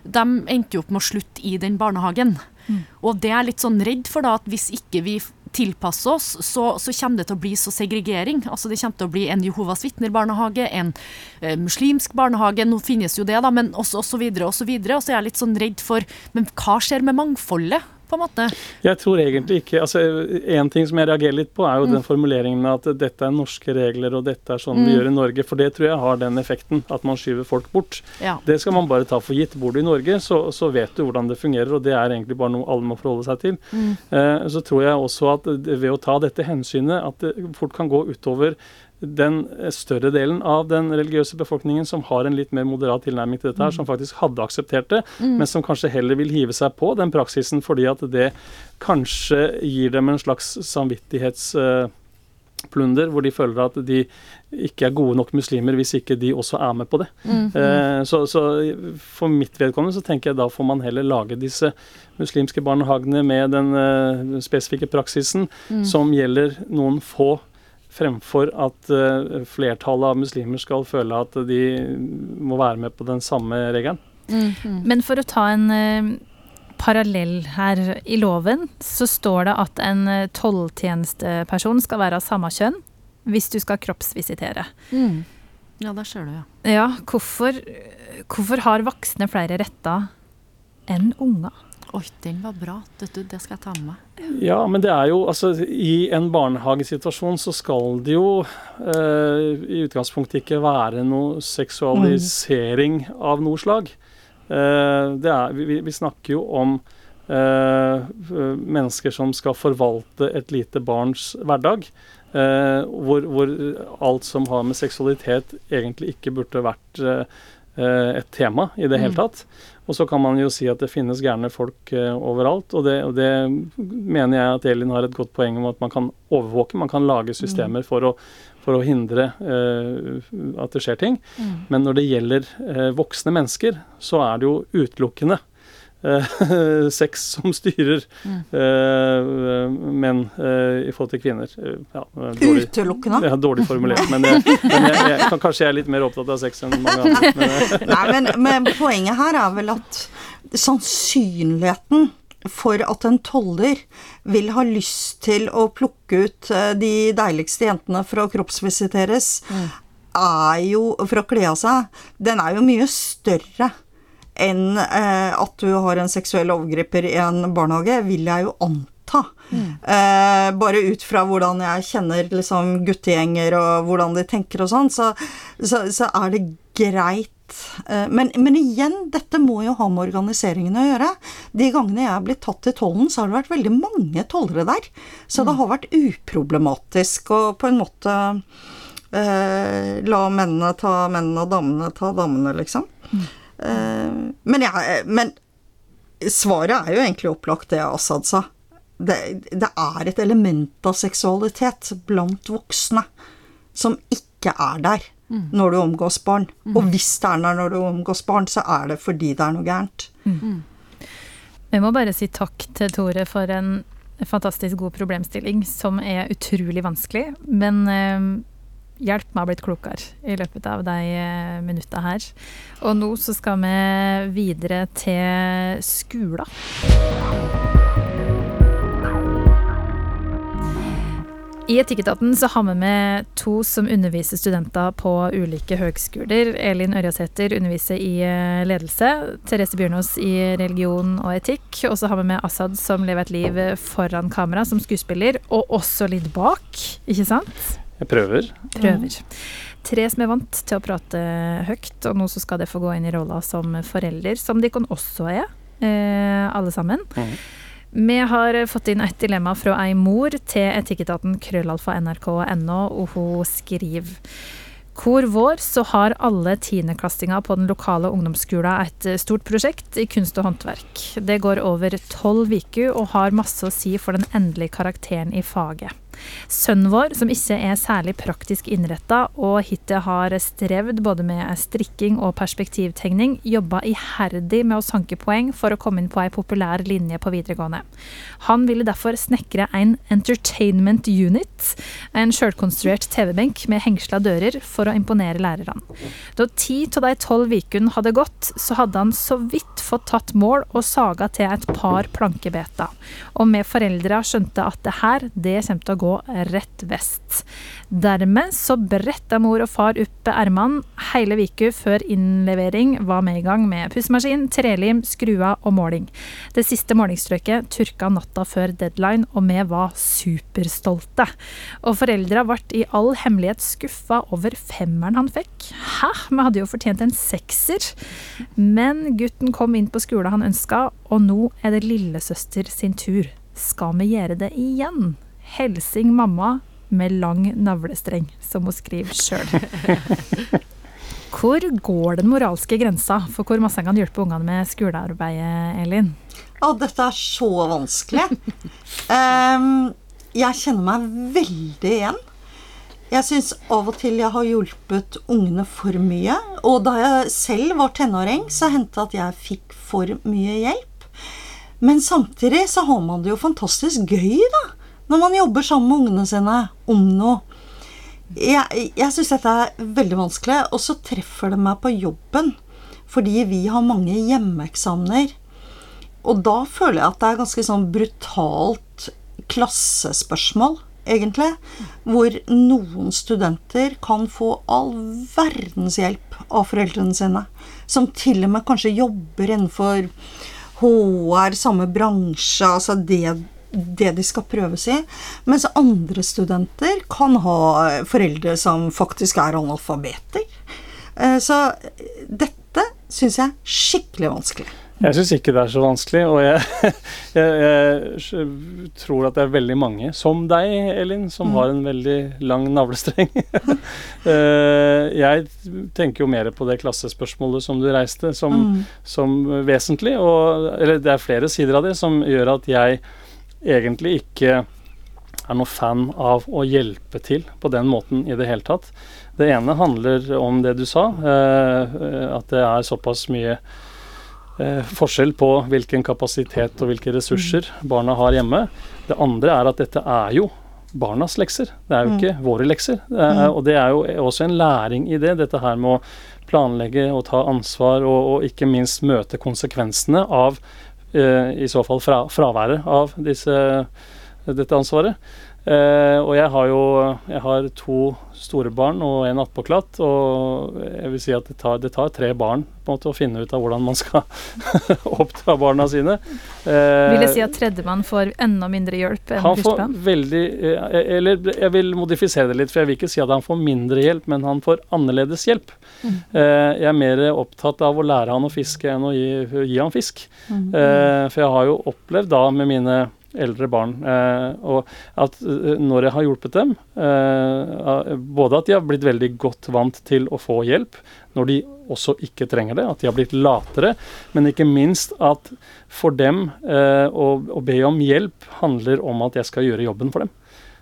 De endte jo opp med å slutte i den barnehagen. Mm. Og det er litt sånn redd for da at hvis ikke vi tilpasse oss, så, så, kommer det til å bli så segregering. Altså Det kommer til å bli en Jehovas vitner-barnehage, en eh, muslimsk barnehage, nå finnes jo det, da, men også osv. Og, så videre, og så er jeg litt sånn redd for Men hva skjer med mangfoldet? På en måte? Jeg tror egentlig ikke altså En ting som jeg reagerer litt på, er jo mm. den formuleringen med at dette er norske regler og dette er sånn mm. vi gjør i Norge. For det tror jeg har den effekten, at man skyver folk bort. Ja. Det skal man bare ta for gitt. Bor du i Norge, så, så, vet du hvordan det fungerer, og det er egentlig bare noe alle må forholde seg til. Mm. Eh, så tror jeg også at ved å ta dette hensynet, at det fort kan gå utover den større delen av den religiøse befolkningen som har en litt mer moderat tilnærming til dette, her, mm. som faktisk hadde akseptert det, mm. men som kanskje heller vil hive seg på den praksisen fordi at det kanskje gir dem en slags samvittighetsplunder, hvor de føler at de ikke er gode nok muslimer hvis ikke de også er med på det. Mm. Eh, så, så, for mitt vedkommende så tenker jeg da får man heller lage disse muslimske barnehagene med den uh, spesifikke praksisen mm. som gjelder noen få fremfor at uh, flertallet av muslimer skal føle at de må være med på den samme regelen. Mm -hmm. Men for å ta en uh, parallell her. I loven så står det at en uh, tolltjenesteperson skal være av samme kjønn hvis du skal kroppsvisitere. Mm. Ja, der ser du, ja. Ja, hvorfor, hvorfor har voksne flere retter enn unger? Oi, den var bra. Dette, det skal jeg ta med meg. Ja, men det er jo altså I en barnehagesituasjon så skal det jo eh, i utgangspunktet ikke være noe seksualisering mm. av noe slag. Eh, er, vi, vi, snakker jo om eh, mennesker som skal forvalte et lite barns hverdag. Eh, hvor, hvor, alt som har med seksualitet egentlig ikke burde vært eh, et tema i det hele mm. tatt. Og så kan man jo si at det finnes gærne folk uh, overalt, og det, og det, mener jeg at Elin har et godt poeng om at man kan overvåke. Man kan lage systemer mm. for, å, for å, hindre uh, at det skjer ting. Mm. Men når det gjelder uh, voksne mennesker, så er det jo utelukkende Eh, sex som styrer mm. uh, menn uh, i forhold til kvinner. Ja, dårlig, Utelukkende? Ja, dårlig formulert. Men, jeg, men jeg, jeg, jeg, kanskje jeg er litt mer opptatt av sex enn mange andre. Men, Nei, men, men, poenget her er vel at sannsynligheten for at en toller vil ha lyst til å plukke ut de deiligste jentene for å kroppsvisiteres, mm. er jo For å kle av seg, den er jo mye større enn eh, at du har en seksuell overgriper i en barnehage, vil jeg jo anta. Mm. Eh, bare ut fra hvordan jeg kjenner liksom, guttegjenger og hvordan de tenker og sånn, så, så, så, er det greit. Eh, men, men, igjen, dette må jo ha med organiseringen å gjøre. De gangene jeg er blitt tatt til tollen, så har det vært veldig mange tollere der. Så mm. det har vært uproblematisk og på en måte eh, la mennene ta mennene og damene ta damene, liksom. Mm. Eh, men, jeg, men svaret er jo egentlig opplagt det Assad sa. Det, det, er et element av seksualitet blant voksne som ikke er der mm. når du omgås barn. Mm. Og hvis det er der når du omgås barn, så er det fordi det er noe gærent. Mm. Jeg må bare si takk til Tore for en fantastisk god problemstilling som er utrolig vanskelig. Men eh, hjelp meg å bli klokere i løpet av de eh, minutta her. Og nå så skal vi videre til skolen. I Etikketaten så har vi med to som underviser studenter på ulike høgskoler. Elin Ørjasæter underviser i eh, ledelse. Therese Bjørnås i religion og etikk. Og så har vi med Assad som lever et liv foran kamera som skuespiller, og også litt bak, ikke sant? Jeg prøver. Prøver. Tre som er vant til å prate høyt, og nå så skal det få gå inn i rolla som forelder, som de kan også er, eh, alle sammen. Mm. Vi har fått inn et dilemma fra ei mor til etikketaten krøllalfa nrk.no, og hun skriver hvor vår så har alle tiendeklassinger på den lokale ungdomsskolen et stort prosjekt i kunst og håndverk. Det går over tolv uker og har masse å si for den endelige karakteren i faget. Sønnen vår, som ikke er særlig praktisk innretta og hittil har strevd både med strikking og perspektivtegning, jobba iherdig med å sanke poeng for å komme inn på ei populær linje på videregående. Han ville derfor snekre en entertainment unit, en sjølkonstruert TV-benk med hengsla dører, for å imponere lærerne. Da ti av de tolv ukene hadde gått, så hadde han så vidt fått tatt mål og saga til et par plankebeter. Og vi foreldra skjønte at det her, det kommer til å gå gå rett vest. Dermed så bretta mor og far opp ermene hele uka før innlevering var med i gang med pussemaskin, trelim, skruer og måling. Det siste målingsstrøket turka natta før deadline, og vi var superstolte. Og foreldra ble i all hemmelighet skuffa over femmeren han fikk. Hæ, vi hadde jo fortjent en sekser. Men gutten kom inn på skolen han ønska, og nå er det lillesøster sin tur. Skal vi gjøre det igjen? Helsing mamma med lang navlestreng, som hun skriver sjøl. Hvor går den moralske grensa for hvor masse en kan hjelpe ungene med skolearbeidet, Elin? Å, dette er så vanskelig. um, jeg kjenner meg veldig igjen. Jeg syns av og til jeg har hjulpet ungene for mye. Og da jeg selv var tenåring, så hendte det at jeg fikk for mye hjelp. Men samtidig så har man det jo fantastisk gøy, da når man jobber sammen med ungene sine om noe. Jeg, jeg syns dette er veldig vanskelig, og så treffer det meg på jobben. Fordi vi har mange hjemmeeksamener. Og da føler jeg at det er ganske sånn brutalt klassespørsmål, egentlig. Hvor noen studenter kan få all verdens hjelp av foreldrene sine. Som til og med kanskje jobber innenfor HR, samme bransje, altså det det de skal prøves i. Mens andre studenter kan ha foreldre som faktisk er analfabeter. Eh, så dette syns jeg er skikkelig vanskelig. Jeg syns ikke det er så vanskelig, og jeg, jeg, jeg, tror at det er veldig mange, som deg, Elin, som mm. har en veldig lang navlestreng. Eh, jeg tenker jo mer på det klassespørsmålet som du reiste, som, mm. som vesentlig. Og, eller det er flere sider av det som gjør at jeg egentlig ikke er noe fan av å hjelpe til på den måten i det hele tatt. Det ene handler om det du sa, eh, at det er såpass mye eh, forskjell på hvilken kapasitet og hvilke ressurser barna har hjemme. Det andre er at dette er jo barnas lekser. Det er jo ikke mm. våre lekser. Er, mm. og det er jo også en læring i det, dette her med å planlegge og ta ansvar, og, og ikke minst møte konsekvensene av i så fall fra, fraværet av disse, dette ansvaret. Eh, og jeg har jo jeg har to store barn og en attpåklatt, og jeg vil si at det tar, det tar tre barn måte å finne ut av hvordan man skal oppdra barna sine. Eh, vil det si at tredjemann får enda mindre hjelp enn han får veldig, eh, Eller jeg vil modifisere det litt, for jeg vil ikke si at han får mindre hjelp, men han får annerledes hjelp. Mm. Eh, jeg er mer opptatt av å lære han å fiske enn å gi, gi han fisk. Mm. Eh, for jeg har jo opplevd da med mine eldre barn. Eh, og at eh, når jeg har hjulpet dem, eh, både at de har blitt veldig godt vant til å få hjelp når de også ikke trenger det, at de har blitt latere, men ikke minst at for dem å, å be om hjelp handler om at jeg skal gjøre jobben for dem.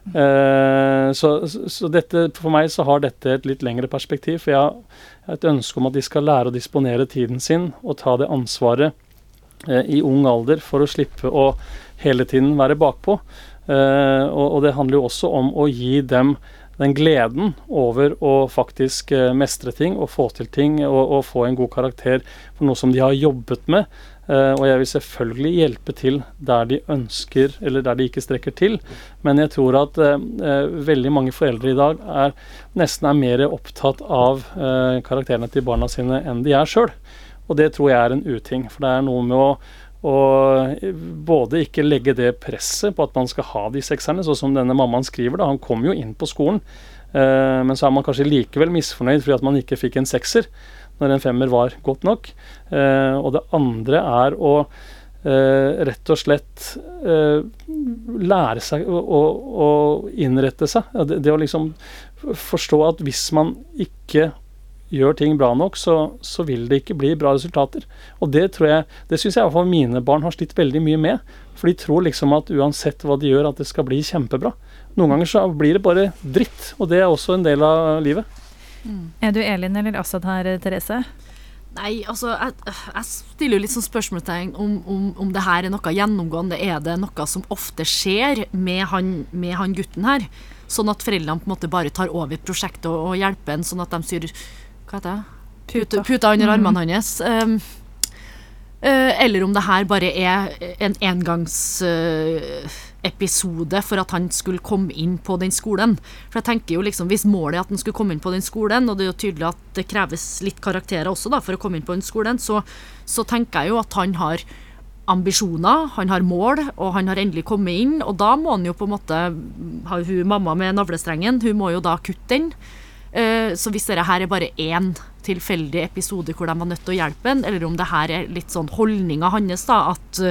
Uh, så, så, dette, for meg så har dette et litt lengre perspektiv. For jeg har et ønske om at de skal lære å disponere tiden sin og ta det ansvaret i ung alder for å slippe å hele tiden være bakpå. Uh, og, det handler jo også om å gi dem den gleden over å faktisk uh, mestre ting og få til ting og, og, få en god karakter for noe som de har jobbet med. Uh, og jeg vil selvfølgelig hjelpe til der de ønsker, eller der de ikke strekker til. Men jeg tror at veldig mange foreldre i dag er, nesten er mer opptatt av karakterene til barna sine enn de er sjøl. Og det tror jeg er en uting. For det er noe med å å både ikke legge det presset på at man skal ha de sekserne, sånn som denne mammaen skriver. da, Han kom jo inn på skolen, eh, men så er man kanskje likevel misfornøyd fordi at man ikke fikk en sekser når en femmer var godt nok. Eh, og det andre er å eh, rett og slett eh, lære seg å, å, å innrette seg. Det, det, å liksom forstå at hvis man ikke gjør ting bra nok, så, så vil det ikke bli bra resultater. Og det tror jeg, det syns jeg i hvert fall mine barn har slitt veldig mye med. For de tror liksom at uansett hva de gjør, at det skal bli kjempebra. Noen ganger så blir det bare dritt, og det er også en del av livet. Mm. Er du Elin eller Assad her, Therese? Nei, altså, jeg, jeg, stiller jo litt sånn spørsmålstegn om, om, om, det her er noe gjennomgående. Er det noe som ofte skjer med han, med han gutten her? Sånn at foreldrene på en måte bare tar over prosjektet og, og hjelper en, sånn at de syr Hva heter det? Puta, puta under mm. armene hans. Um, uh, eller om det her bare er en engangsepisode Uh, for at han skulle komme inn på den skolen. For jeg tenker jo liksom, Hvis målet er at han skulle komme inn på den skolen, og det er jo tydelig at det kreves litt karakterer også da, for å komme inn på den skolen, så, så tenker jeg jo at han har ambisjoner, han har mål, og han har endelig kommet inn. Og da må han jo på en måte ha hun mamma med navlestrengen, hun må jo da kutte den. Eh, så hvis dette her er bare én tilfeldig episode hvor de var nødt til å hjelpe en, eller om det her er litt sånn holdninga hans, da, at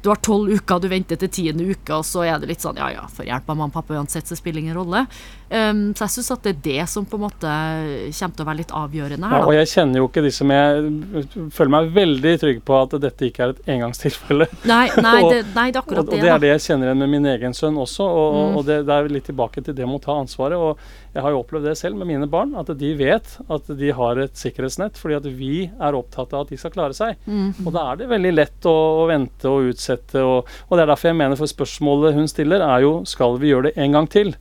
du har tolv uker, du venter til tiende uke, og så er det litt sånn ja ja, får hjelp av mamma og pappa uansett, så spiller ingen rolle. Um, så jeg syns at det er det som på en måte kommer til å være litt avgjørende her. Ja, og jeg kjenner jo ikke de som Jeg føler meg veldig trygg på at dette ikke er et engangstilfelle. Nei, nei, og, det, nei, det, er akkurat og, det. Og det er det jeg kjenner igjen med min egen sønn også, og, mm. og det, det, er litt tilbake til det med å ta ansvaret. og jeg har jo opplevd det selv med mine barn, at de vet at de har et sikkerhetsnett fordi at vi er opptatt av at de skal klare seg. Mm. Og da er det veldig lett å, å vente og utsette. Og, og, det er derfor jeg mener for spørsmålet hun stiller, er jo skal vi gjøre det en gang til?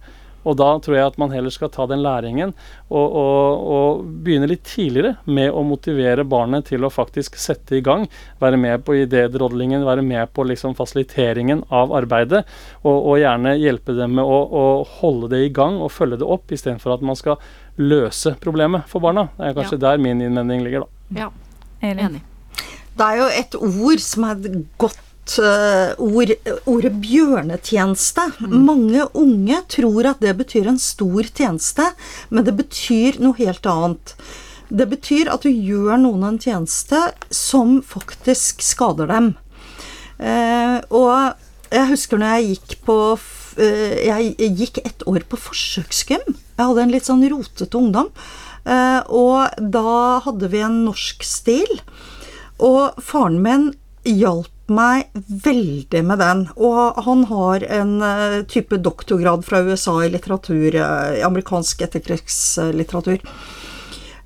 Og da tror jeg at man heller skal ta den læringen og, og, og, begynne litt tidligere med å motivere barnet til å faktisk sette i gang. Være med på idédrodlingen, være med på liksom fasiliteringen av arbeidet. Og, og, gjerne hjelpe dem med å, å, holde det i gang og følge det opp, istedenfor at man skal løse problemet for barna. Det er kanskje ja. der min innvending ligger, da. Ja, jeg er enig. Det er jo et ord som er godt uh, ord, ordet bjørnetjeneste. Mm. Mange unge tror at det betyr en stor tjeneste, men det betyr noe helt annet. Det betyr at du gjør noen en tjeneste som faktisk skader dem. Eh, og jeg husker når jeg gikk på eh, Jeg gikk ett år på forsøksgym. Jeg hadde en litt sånn rotete ungdom. og da hadde vi en norsk stil. Og faren min hjalp meg veldig med den. Og han har en uh, type doktorgrad fra USA i litteratur, i amerikansk etterkrigslitteratur.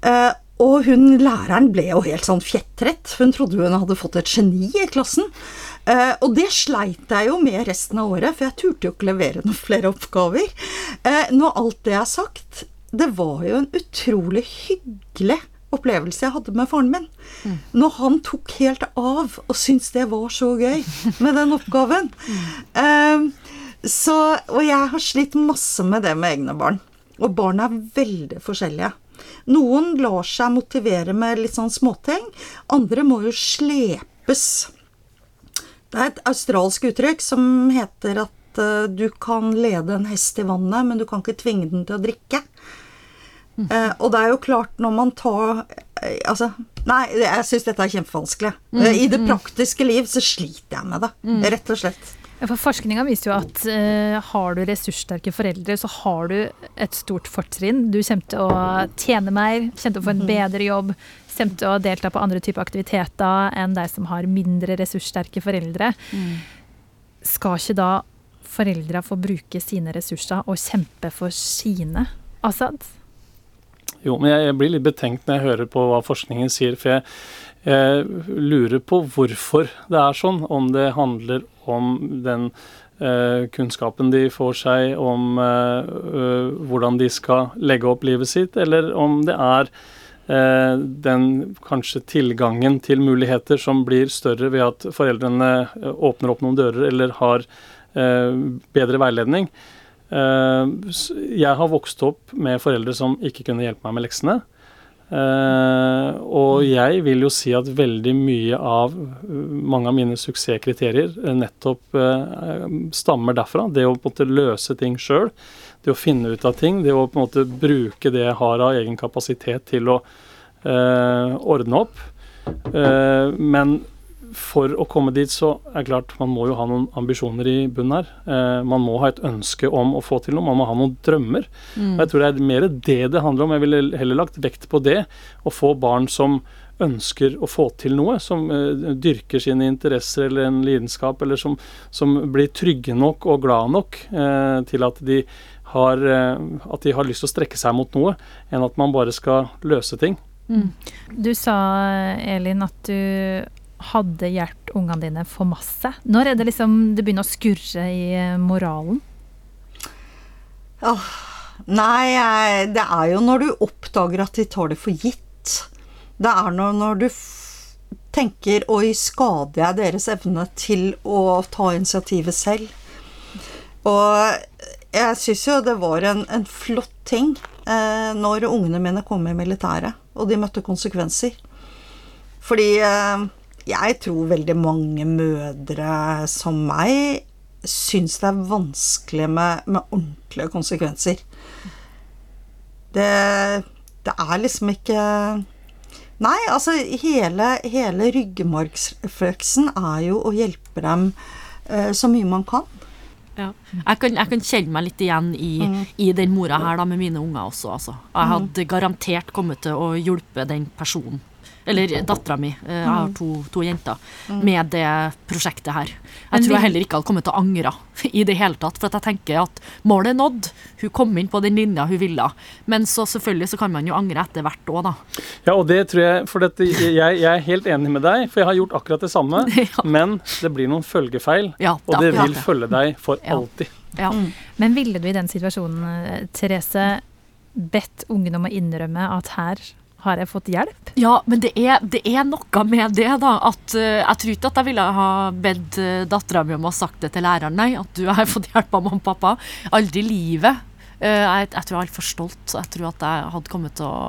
Uh, og hun læreren ble jo helt sånn fjettrett. Hun trodde hun hadde fått et geni i klassen. Uh, og det sleit jeg jo med resten av året, for jeg turte jo ikke levere noen flere oppgaver. Uh, når alt det er sagt, det var jo en utrolig hyggelig opplevelse jeg hadde med faren min. Mm. Når han tok helt av og syntes det var så gøy med den oppgaven. Um, så, og jeg har slitt masse med det med egne barn. Og barn er veldig forskjellige. Noen lar seg motivere med litt sånn småting. Andre må jo slepes. Det er et australsk uttrykk som heter at uh, du kan lede en hest i vannet, men du kan ikke tvinge den til å drikke. Uh, og det er jo klart, når man tar uh, Altså, nei, jeg syns dette er kjempevanskelig. Mm, uh, I det mm. praktiske liv så sliter jeg med det, mm. rett og slett. For Forskninga viser jo at har du ressurssterke foreldre, så har du et stort fortrinn. Du kommer til å tjene mer, kommer til å få en mm. bedre jobb, kommer til å delta på andre typer aktiviteter enn de som har mindre ressurssterke foreldre. Mm. Skal ikke da foreldra få bruke sine ressurser og kjempe for sine? Assad? Jo, men jeg, jeg, blir litt betenkt når jeg hører på hva forskningen sier. For jeg, jeg lurer på hvorfor det er sånn. Om det handler om den eh, kunnskapen de får seg om eh, hvordan de skal legge opp livet sitt, eller om det er eh, den kanskje tilgangen til muligheter som blir større ved at foreldrene eh, åpner opp noen dører eller har eh, bedre veiledning. Eh, jeg har vokst opp med foreldre som ikke kunne hjelpe meg med leksene. Uh, og jeg vil jo si at veldig mye av mange av mine suksesskriterier nettopp stammer derfra. Det å på en måte løse ting sjøl, det å finne ut av ting, det å på en måte bruke det jeg har av egen kapasitet til å ordne opp. men for å komme dit, så er det klart man må jo ha noen ambisjoner i bunnen her. Eh, man må ha et ønske om å få til noe, man må ha noen drømmer. Mm. Og jeg tror det er mer det det handler om. Jeg ville heller lagt vekt på det. Å få barn som ønsker å få til noe, som eh, dyrker sine interesser eller en lidenskap, eller som, som blir trygge nok og glad nok eh, til at de, har, eh, at de har lyst til å strekke seg mot noe, enn at man bare skal løse ting. Du sa, Elin, at du hadde hjulpet ungene dine for masse. Når er det liksom det begynner å skurre i moralen? moralen? Nei, det er jo når du oppdager at de tar det for gitt. Det er når, når du tenker Oi, skader jeg deres evne til å ta initiativet selv? Og jeg syns jo det var en, en flott ting eh, når ungene mine kom i militæret, og de møtte konsekvenser. Fordi eh, jeg tror veldig mange mødre som meg syns det er vanskelig med, med ordentlige konsekvenser. Det, det er liksom ikke Nei, altså hele, hele ryggmargsrefleksen er jo å hjelpe dem eh, så mye man kan. Ja. Jeg, kan, jeg kan kjenne meg litt igjen i, i den mora her da, med mine unger også. Altså. Jeg hadde garantert kommet til å hjelpe den personen, eller dattera mi, eh, jeg har to, to jenter, med det prosjektet her. Jeg tror jeg heller ikke hadde kommet til å angre i det hele tatt, for at jeg tenker at målet er nådd. Hun kom inn på den linja hun ville. Men så selvfølgelig så kan man jo angre etter hvert òg, da. Ja, og det tror jeg For dette, jeg, jeg er helt enig med deg, for jeg har gjort akkurat det samme. Ja. Men det blir noen følgefeil, Ja, og det det er akkurat vil det. følge deg for Ja. alltid. Ja. Men ville du i den situasjonen, eh, Therese, bedt ungene om å innrømme at her har jeg fått hjelp? Ja, men det er, det er noe med det, da. At uh, jeg tror ikke at jeg ville ha bedt uh, dattera mi om å ha sagt det til læreren, nei. At du har fått hjelp av mamma og pappa. Aldri i livet. Uh, jeg, jeg tror jeg er altfor stolt. Jeg tror at jeg hadde kommet til å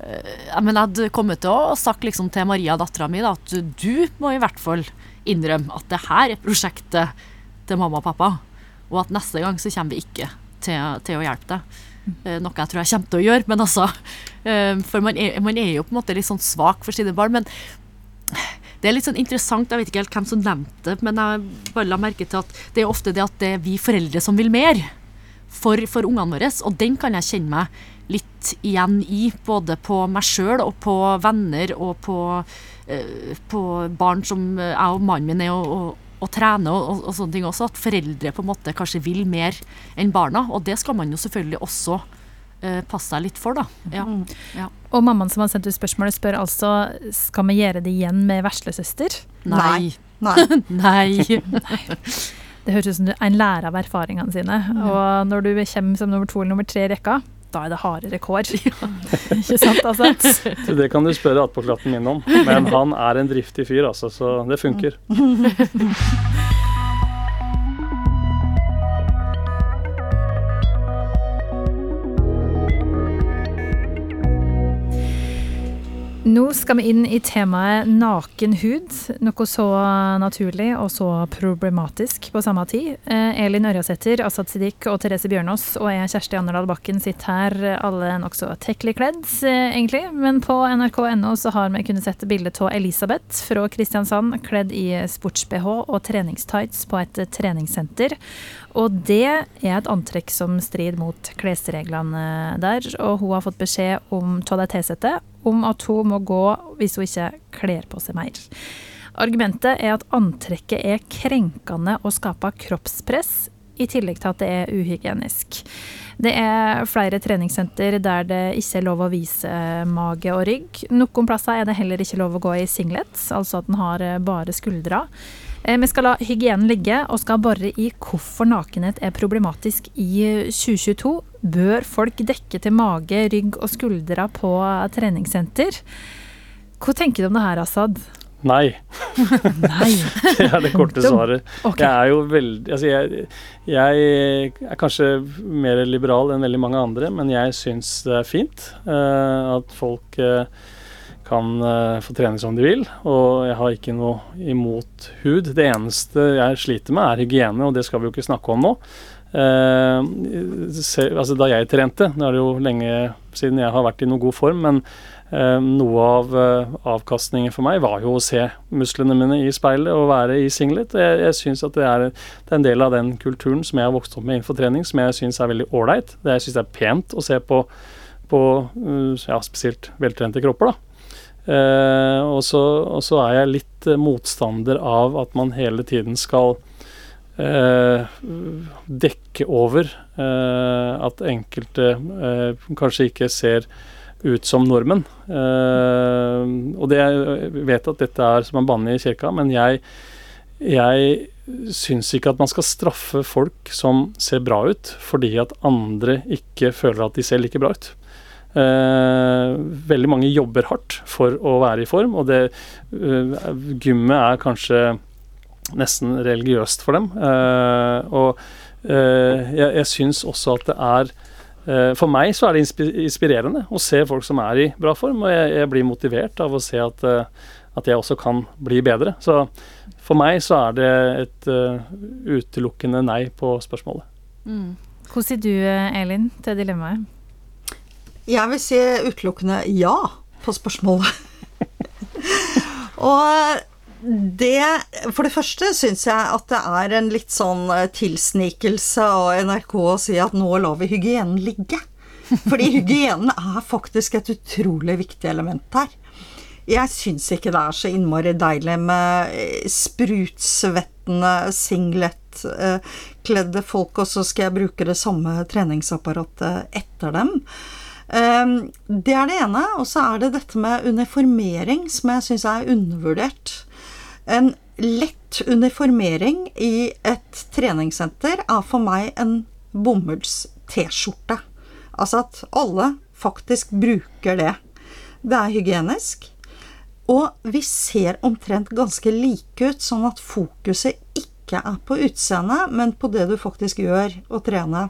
eh, ja, men jeg hadde kommet til å sagt liksom til Maria, dattera mi, da, at du må i hvert fall innrømme at det her er prosjektet til mamma og pappa. Og at neste gang så kommer vi ikke til, til å hjelpe deg. Eh, noe jeg tror jeg kommer til å gjøre, men altså eh, For man er, man er jo på en måte litt sånn svak for sine barn. Men det er litt sånn interessant, jeg vet ikke helt hvem som nevnte det, men jeg bare la merke til at det er ofte det at det er vi foreldre som vil mer for, for ungene våre. Og den kan jeg kjenne meg litt igjen i, både på meg sjøl og på venner og på, eh, på barn som jeg og mannen min er og, og, og trene og, og, og sånne ting også. At foreldre på en måte kanskje vil mer enn barna. Og det skal man jo selvfølgelig også eh, passe seg litt for, da. Ja. ja. Og mammaen som har sendt ut spørsmålet, spør altså skal vi gjøre det igjen med veslesøster. Nei. Nei. Nei. Det høres ut som du en lærer av erfaringene sine. Og når du kommer som nummer to eller nummer tre i rekka, da er det hardere kår. Ikke sant, altså? Så det kan du spørre attpåklatten min om. Men han er en driftig fyr, altså, så det funker. Skal vi inn i temaet naken hud. Noe så naturlig og så problematisk på samme tid. Eh, Elin Ørjasæter, Asad Siddiq og Therese Bjørnås og jeg, Kjersti Anderdal Bakken, sitter her alle nokså tekkelig kledd, eh, egentlig. Men på nrk.no så har vi kunnet sette bilde av Elisabeth fra Kristiansand kledd i sports-BH og treningstights på et treningssenter. Og det er et antrekk som strider mot klesreglene der. Og hun har fått beskjed om tilsatte om at hun må gå hvis hun ikke kler på seg mer. Argumentet er at antrekket er krenkende og skaper kroppspress, i tillegg til at det er uhygienisk. Det er flere treningssenter der det ikke er lov å vise mage og rygg. Noen plasser er det heller ikke lov å gå i singlet, altså at den har bare skuldre. Eh, Vi skal la hygienen ligge, og skal bore i hvorfor nakenhet er problematisk i 2022. Bør folk dekke til mage, rygg og skuldre på treningssenter? Hva tenker du om det her, Assad? Nei. Nei. Det er det korte svaret. Okay. Jeg er jo veldig Altså, jeg, jeg er kanskje mer liberal enn veldig mange andre, men jeg syns det er fint uh, at folk uh, kan uh, få trene som de vil. Og jeg har ikke noe imot hud. Det eneste jeg sliter med, er hygiene, og det skal vi jo ikke snakke om nå. Se, altså da jeg trente, nå er det jo lenge siden jeg har vært i noen god form, men uh, noe av avkastningen for meg var jo å se musklene mine i speilet og være i singlet. Jeg, jeg syns at det er, det er, en del av den kulturen som jeg har vokst opp med innenfor trening, som jeg syns er veldig ålreit. Jeg syns det er pent å se på på ja, spesielt veltrente kropper. da. Eh, og, så, er jeg litt eh, motstander av at man hele tiden skal eh, dekke over eh, at enkelte eh, kanskje ikke ser ut som nordmenn. Eh, og det, jeg vet at dette er som en banne i kirka, men jeg, jeg syns ikke at man skal straffe folk som ser bra ut, fordi at andre ikke føler at de ser like bra ut. Eh, veldig mange jobber hardt for å være i form, og det eh, gymmet er kanskje nesten religiøst for dem. Uh, og jeg, jeg syns også at det er For meg så er det inspirerende å se folk som er i bra form, og jeg, jeg blir motivert av å se at, at jeg også kan bli bedre. Så for meg så er det et utelukkende nei på spørsmålet. Mm. Hvordan sier du, Elin, til dilemmaet? Jeg vil si utelukkende ja på spørsmålet. og det For det første syns jeg at det er en litt sånn eh, tilsnikelse av NRK å si at nå lar vi hygienen ligge. Fordi hygienen er faktisk et utrolig viktig element her. Jeg syns ikke det er så innmari deilig med eh, sprutsvettende singlet-kledde folk, og så skal jeg bruke det samme treningsapparatet etter dem. Ehm, det er det ene. Og så er det dette med uniformering, som jeg syns er undervurdert. En lett uniformering i et treningssenter er for meg en bomulls-T-skjorte. Altså at alle faktisk bruker det. Det er hygienisk. Og vi ser omtrent ganske like ut, sånn at fokuset ikke er på utseendet, men på det du faktisk gjør å trene.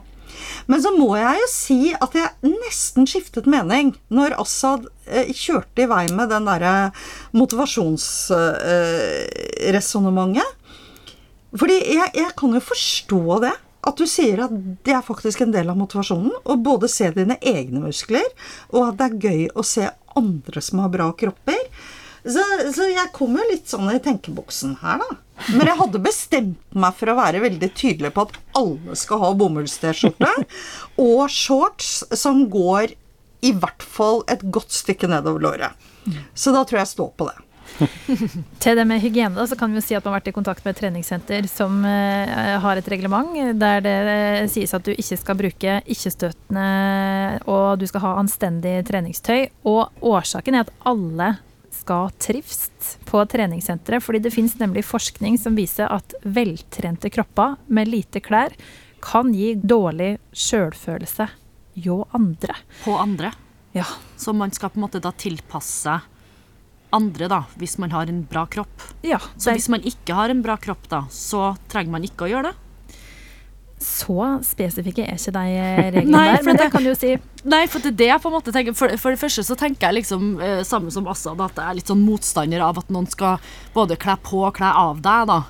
Men så må jeg jo si at jeg nesten skiftet mening når Assad eh, kjørte i vei med den derre motivasjonsresonnementet. Fordi jeg, jeg kan jo forstå det. At du sier at det er faktisk en del av motivasjonen. Å både se dine egne muskler, og at det er gøy å se andre som har bra kropper. Så, så jeg kom jo litt sånn i tenkeboksen her, da. Men jeg hadde bestemt meg for å være veldig tydelig på at alle skal ha bomulls-T-skjorte og shorts som går i hvert fall et godt stykke nedover låret. Så da tror jeg jeg står på det. Til det med hygiene, da, så kan vi jo si at man har vært i kontakt med et treningssenter som uh, har et reglement der det uh, sies at du ikke skal bruke ikke-støtende og du skal ha anstendig treningstøy. Og årsaken er at alle skal trives på treningssenteret. Fordi det finnes nemlig forskning som viser at veltrente kropper med lite klær kan gi dårlig sjølfølelse hjå andre. På andre? Ja. Så man skal på en måte da tilpasse andre, da, hvis man har en bra kropp. Ja, så hvis man ikke har en bra kropp, da, så trenger man ikke å gjøre det? Så spesifikke er ikke de reglene nei, der, men det, kan du jo si. Nei, for det er det jeg på en måte tenker. For, for det første så tenker jeg liksom, eh, samme som Assad, at jeg er litt sånn motstander av at noen skal både kle på og kle av deg, da.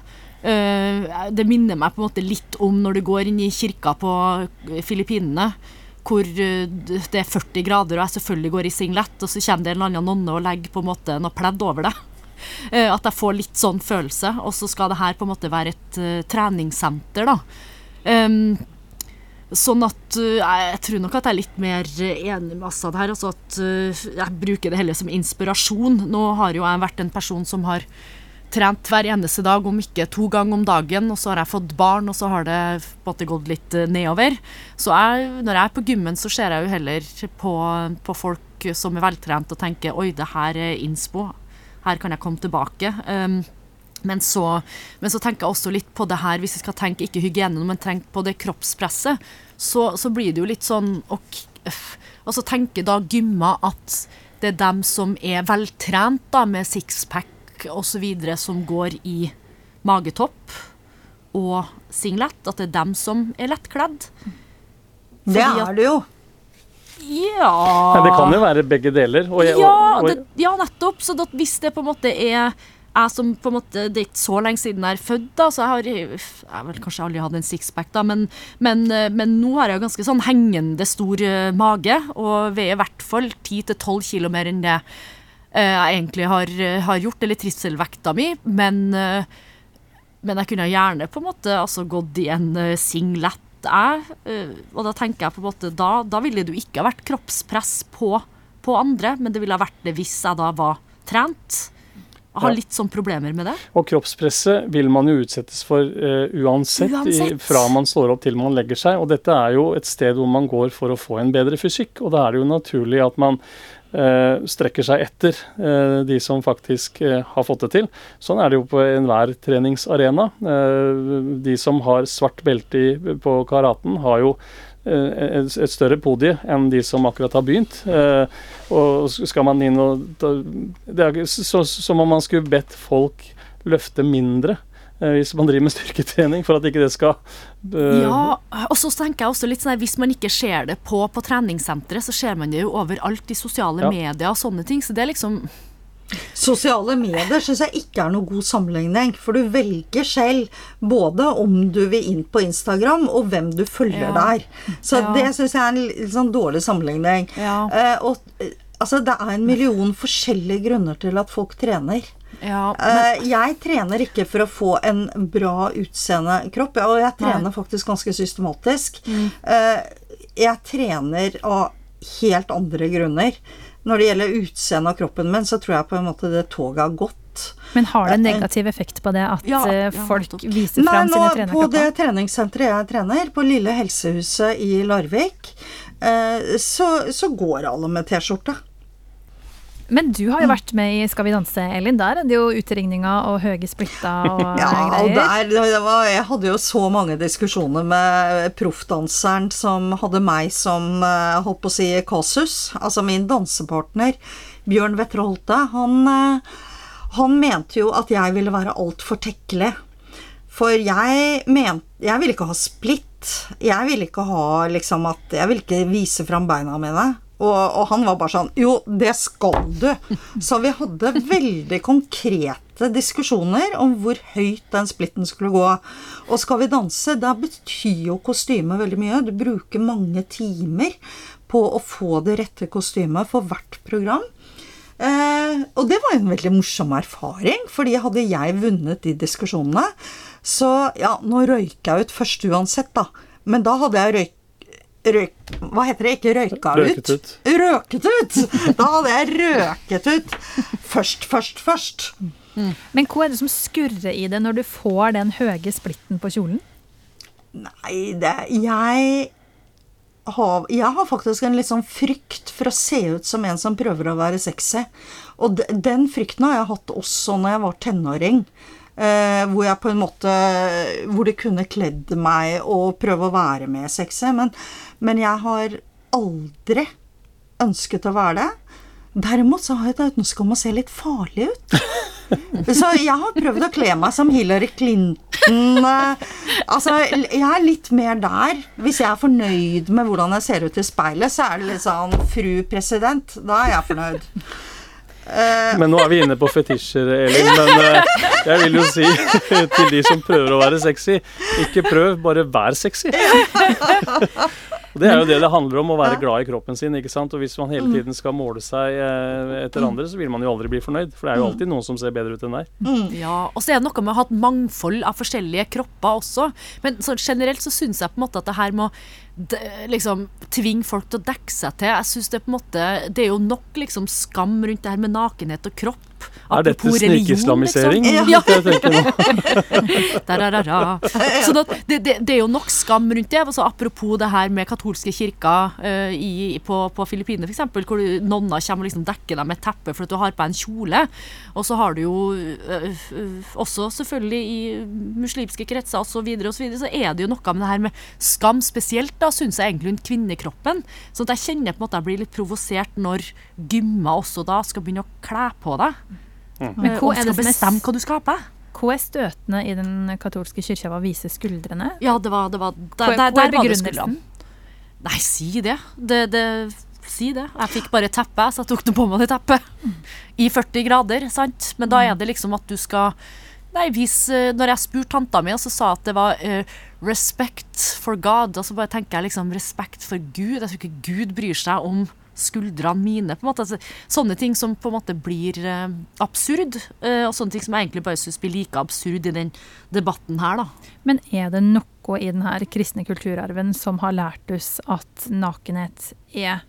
Eh, det minner meg på en måte litt om når du går inn i kirka på Filippinene, hvor uh, det er 40 grader og jeg selvfølgelig går i singlet, og så kommer det en eller annen nonne og legger på en måte noe pledd over det. Uh, at jeg får litt sånn følelse. Og så skal det her på en måte være et treningssenter, da. Um, Sånn at uh, jeg tror nok at jeg er litt mer enig med Assad her. Altså at uh, jeg bruker det heller som inspirasjon. Nå har jo jeg vært en person som har trent hver eneste dag, om ikke to ganger om dagen. Og så har jeg fått barn, og så har det på gått litt nedover. Så jeg, når jeg er på gymmen, så ser jeg jo heller på, på folk som er veltrent og tenker oi, det her er innspo. Her kan jeg komme tilbake. Um, men så, men så, tenker jeg også litt på det her, hvis jeg skal tenke ikke hygiene, men tenk på det kroppspresset, så, så blir det jo litt sånn og, og så tenker da gymma at det er dem som er veltrent, da, med sixpack osv., som går i magetopp og singlet, at det er dem som er lettkledd. det er det jo. Ja Nei, det kan jo være begge deler. Og jeg, ja, og, det, ja, nettopp. Så da, hvis det på en måte er jeg som på en måte, Det er ikke så lenge siden jeg er født, da, så jeg har jeg vel kanskje aldri hatt en sixpack, da, men, men, eh, men nå har jeg ganske sånn hengende stor eh, mage, og veier i hvert fall 10-12 kilo mer enn det eh, jeg egentlig har, har gjort, eller trivselvekta mi, men, men jeg kunne gjerne på en måte altså, gått i en singlet, jeg, og da tenker jeg på en måte, da, da ville det jo ikke ha vært kroppspress på, på andre, men det ville ha vært det hvis jeg da var trent. Jeg har litt sånn problemer med det. og kroppspresset vil man jo utsettes for uh, uansett, Uansett. I, fra man står opp til man legger seg. Og dette er jo et sted hvor man går for å få en bedre fysikk, og da er det jo naturlig at man uh, strekker seg etter uh, de som faktisk eh, har fått det til. Sånn er det jo på enhver treningsarena. Eh, de som har svart belte i, på karaten, har jo eh, et, et større podie enn de som akkurat har begynt. Eh, og skal man inn og ta, Det er så, som om man skulle bedt folk løfte mindre eh, hvis man driver med styrketrening, for at ikke det skal uh... Ja, og så tenker jeg også litt sånn at Hvis man ikke ser det på, på treningssenteret, så ser man det jo overalt i sosiale Ja. medier og sånne ting. Så det er liksom Sosiale medier syns jeg ikke er noe god sammenligning. For du velger selv både om du vil inn på Instagram, og hvem du følger Ja. der. Så Ja. det syns jeg er en litt sånn dårlig sammenligning. Ja. Eh, og eh, altså, det er en million forskjellige grunner til at folk trener. Ja, men... jeg trener ikke for å få en bra utseende kropp, og jeg trener faktisk ganske systematisk. Mm. jeg trener av helt andre grunner. Når det gjelder utseendet av kroppen min, så tror jeg på en måte det toget har gått. Men har det en negativ effekt på det at Ja, folk ja, folk nettopp. viser fram sine på det treningssenteret jeg trener, på Lille Helsehuset i Larvik, eh, så, så går alle med T-skjorte. Men du har jo vært med i Skal vi danse, Elin. Der er det jo utringninga og høye splitta og Ja, greier. der, var, jeg hadde jo så mange diskusjoner med proffdanseren som hadde meg som, eh, holdt på å si, kasus. Altså min dansepartner, Bjørn Holte, han, eh, han mente jo at jeg ville være altfor tekkelig. For jeg mente Jeg ville ikke ha splitt. Jeg ville ikke ha liksom at Jeg ville ikke vise fram beina mine. Og, og han var bare sånn Jo, det skal du. Så vi hadde veldig konkrete diskusjoner om hvor høyt den splitten skulle gå. Og skal vi danse, da betyr jo kostyme veldig mye. Du bruker mange timer på å få det rette kostymet for hvert program. Eh, og det var en veldig morsom erfaring, fordi hadde jeg vunnet de diskusjonene Så ja, nå røyka jeg ut først uansett, da. Men da hadde jeg røyk... Røyk, hva heter det? Ikke røyka Røket ut? ut. Røket ut! Da hadde jeg røket ut. Først, først, først. Men hva er det som skurrer i det når du får den høye splitten på kjolen? Nei, det Jeg har, jeg har faktisk en litt sånn frykt for å se ut som en som prøver å være sexy. Og de, den frykten har jeg hatt også når jeg var tenåring. Eh, hvor jeg på en måte Hvor det kunne kledd meg å prøve å være med sexy. Men, men jeg har aldri ønsket å være det. Derimot så har jeg et ønske om å se litt farlig ut. Så jeg har prøvd å kle meg som Hillary Clinton. eh, Altså, jeg er litt mer der. Hvis jeg er fornøyd med hvordan jeg ser ut i speilet, så er det litt sånn Fru president, da er jeg fornøyd. Men nå er vi inne på fetisjer, Elin. Men eh, jeg vil jo si til de som prøver å være sexy, ikke prøv, bare vær sexy. Og Det er jo det det handler om, å være glad i kroppen sin. ikke sant? Og Hvis man hele tiden skal måle seg eh, etter andre, så vil man jo aldri bli fornøyd. For det er jo alltid noen som ser bedre ut enn deg. Ja, og så er det noe med å ha et mangfold av forskjellige kropper også. Men generelt så syns jeg på en måte at det her med å d- liksom tvinge folk til å dekke seg til Jeg synes det på en måte Det er jo nok liksom skam rundt det her med nakenhet og kropp. Er dette snikislamisering? Liksom. Ja. Jeg tenker nå. Så det, det, det, er jo nok skam rundt det. Altså, apropos det her med katolske kirker uh, i, på, på Filippinene f.eks., hvor nonner kommer og liksom dekker deg med et teppe for at du har på en kjole. Og så har du jo uh, uh, også selvfølgelig i muslimske kretser osv. Så, videre, og så, videre, så er det jo noe med det her med skam spesielt, da, syns jeg egentlig rundt kvinnekroppen. Så at jeg kjenner på en måte jeg blir litt provosert når gymmer også da skal begynne å kle på deg. Men eh, hva er det som bestemme hva du skal ha på deg. Hva er støtende i den katolske kirka ved å vise skuldrene? Ja, det var, det var Der, der, er der var det skuldrene. Nei, si det. Det, det Si det. Jeg fikk bare teppe, så jeg tok det på meg det teppet. I 40 grader, sant. Men da er det liksom at du skal Nei, hvis, eh, når jeg spurte tanta mi, så sa jeg at det var eh, 'respect for God', og så bare tenker jeg liksom 'respekt for Gud'. Jeg tror ikke Gud bryr seg om skuldrene mine. på en måte. Altså, sånne ting som på en måte blir eh, absurd, eh, og sånne ting som jeg egentlig bare syns blir like absurd i den debatten her, da. Men er det noe i denne kristne kulturarven som har lært oss at nakenhet er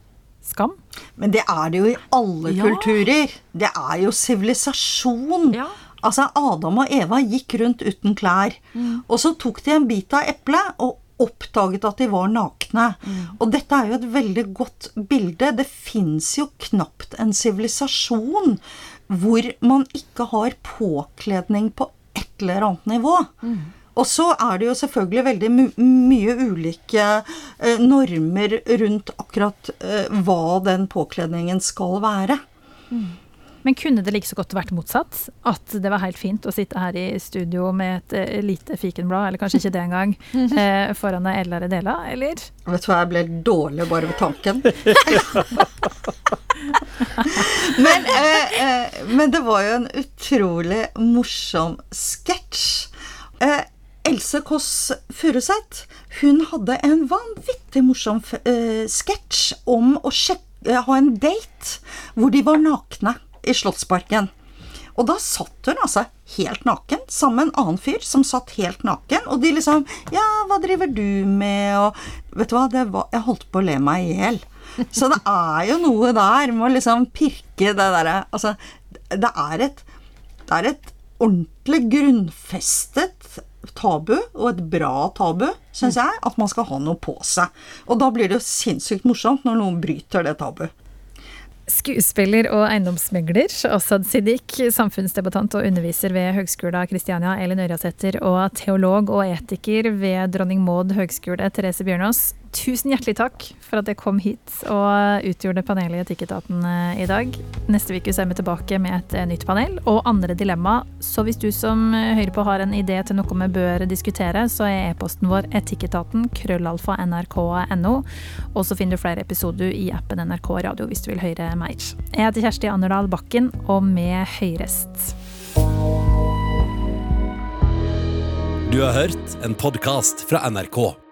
skam? Men det er det jo i alle Ja. kulturer. Det er jo sivilisasjon. Ja. Altså, Adam og Eva gikk rundt uten klær. Og så tok de en bit av eplet og oppdaget at de var nakne. Og dette er jo et veldig godt bilde. Det fins jo knapt en sivilisasjon hvor man ikke har påkledning på et eller annet nivå. Og så er det jo selvfølgelig veldig my mye ulike eh, normer rundt akkurat eh, hva den påkledningen skal være. Men kunne det like så godt vært motsatt? At det var helt fint å sitte her i studio med et eh, lite fikenblad, eller kanskje ikke det engang, eh, foran ei Ella Redela, eller? Vet du hva, jeg ble dårlig bare ved tanken. men, eh, eh, men det var jo en utrolig morsom sketsj. Eh, Else Kåss Furuseth, hun hadde en vanvittig morsom eh, sketsj om å sjek- eh, ha en date hvor de var nakne i Slottsparken. Og da satt hun altså helt naken sammen med en annen fyr som satt helt naken. Og de liksom Ja, hva driver du med? Og vet du hva, var, jeg holdt på å le meg i hjel. Så det er jo noe der med å liksom pirke det derre Altså, det er et Det er et ordentlig grunnfestet tabu, og et bra tabu, syns jeg, at man skal ha noe på seg. Og da blir det jo sinnssykt morsomt når noen bryter det tabuet. Skuespiller og eiendomsmegler Asaad Siddiq, samfunnsdebattant og underviser ved Høgskolen Kristiania, Elin Ørjasæter, og teolog og etiker ved Dronning Maud høgskole, Therese Bjørnås. Tusen hjertelig takk for at dere kom hit og utgjorde panelet i Etikketaten eh, i dag. Neste uke er vi tilbake med et eh, nytt panel og andre dilemma. Så hvis du som eh, hører på har en idé til noe vi bør diskutere, så er e-posten vår etikketaten krøllalfa nrk.no. Og så finner du flere episoder i appen NRK Radio hvis du vil høre mer. Jeg heter Kjersti Anderdal Bakken, og vi høyrest. Du har hørt en podkast fra NRK.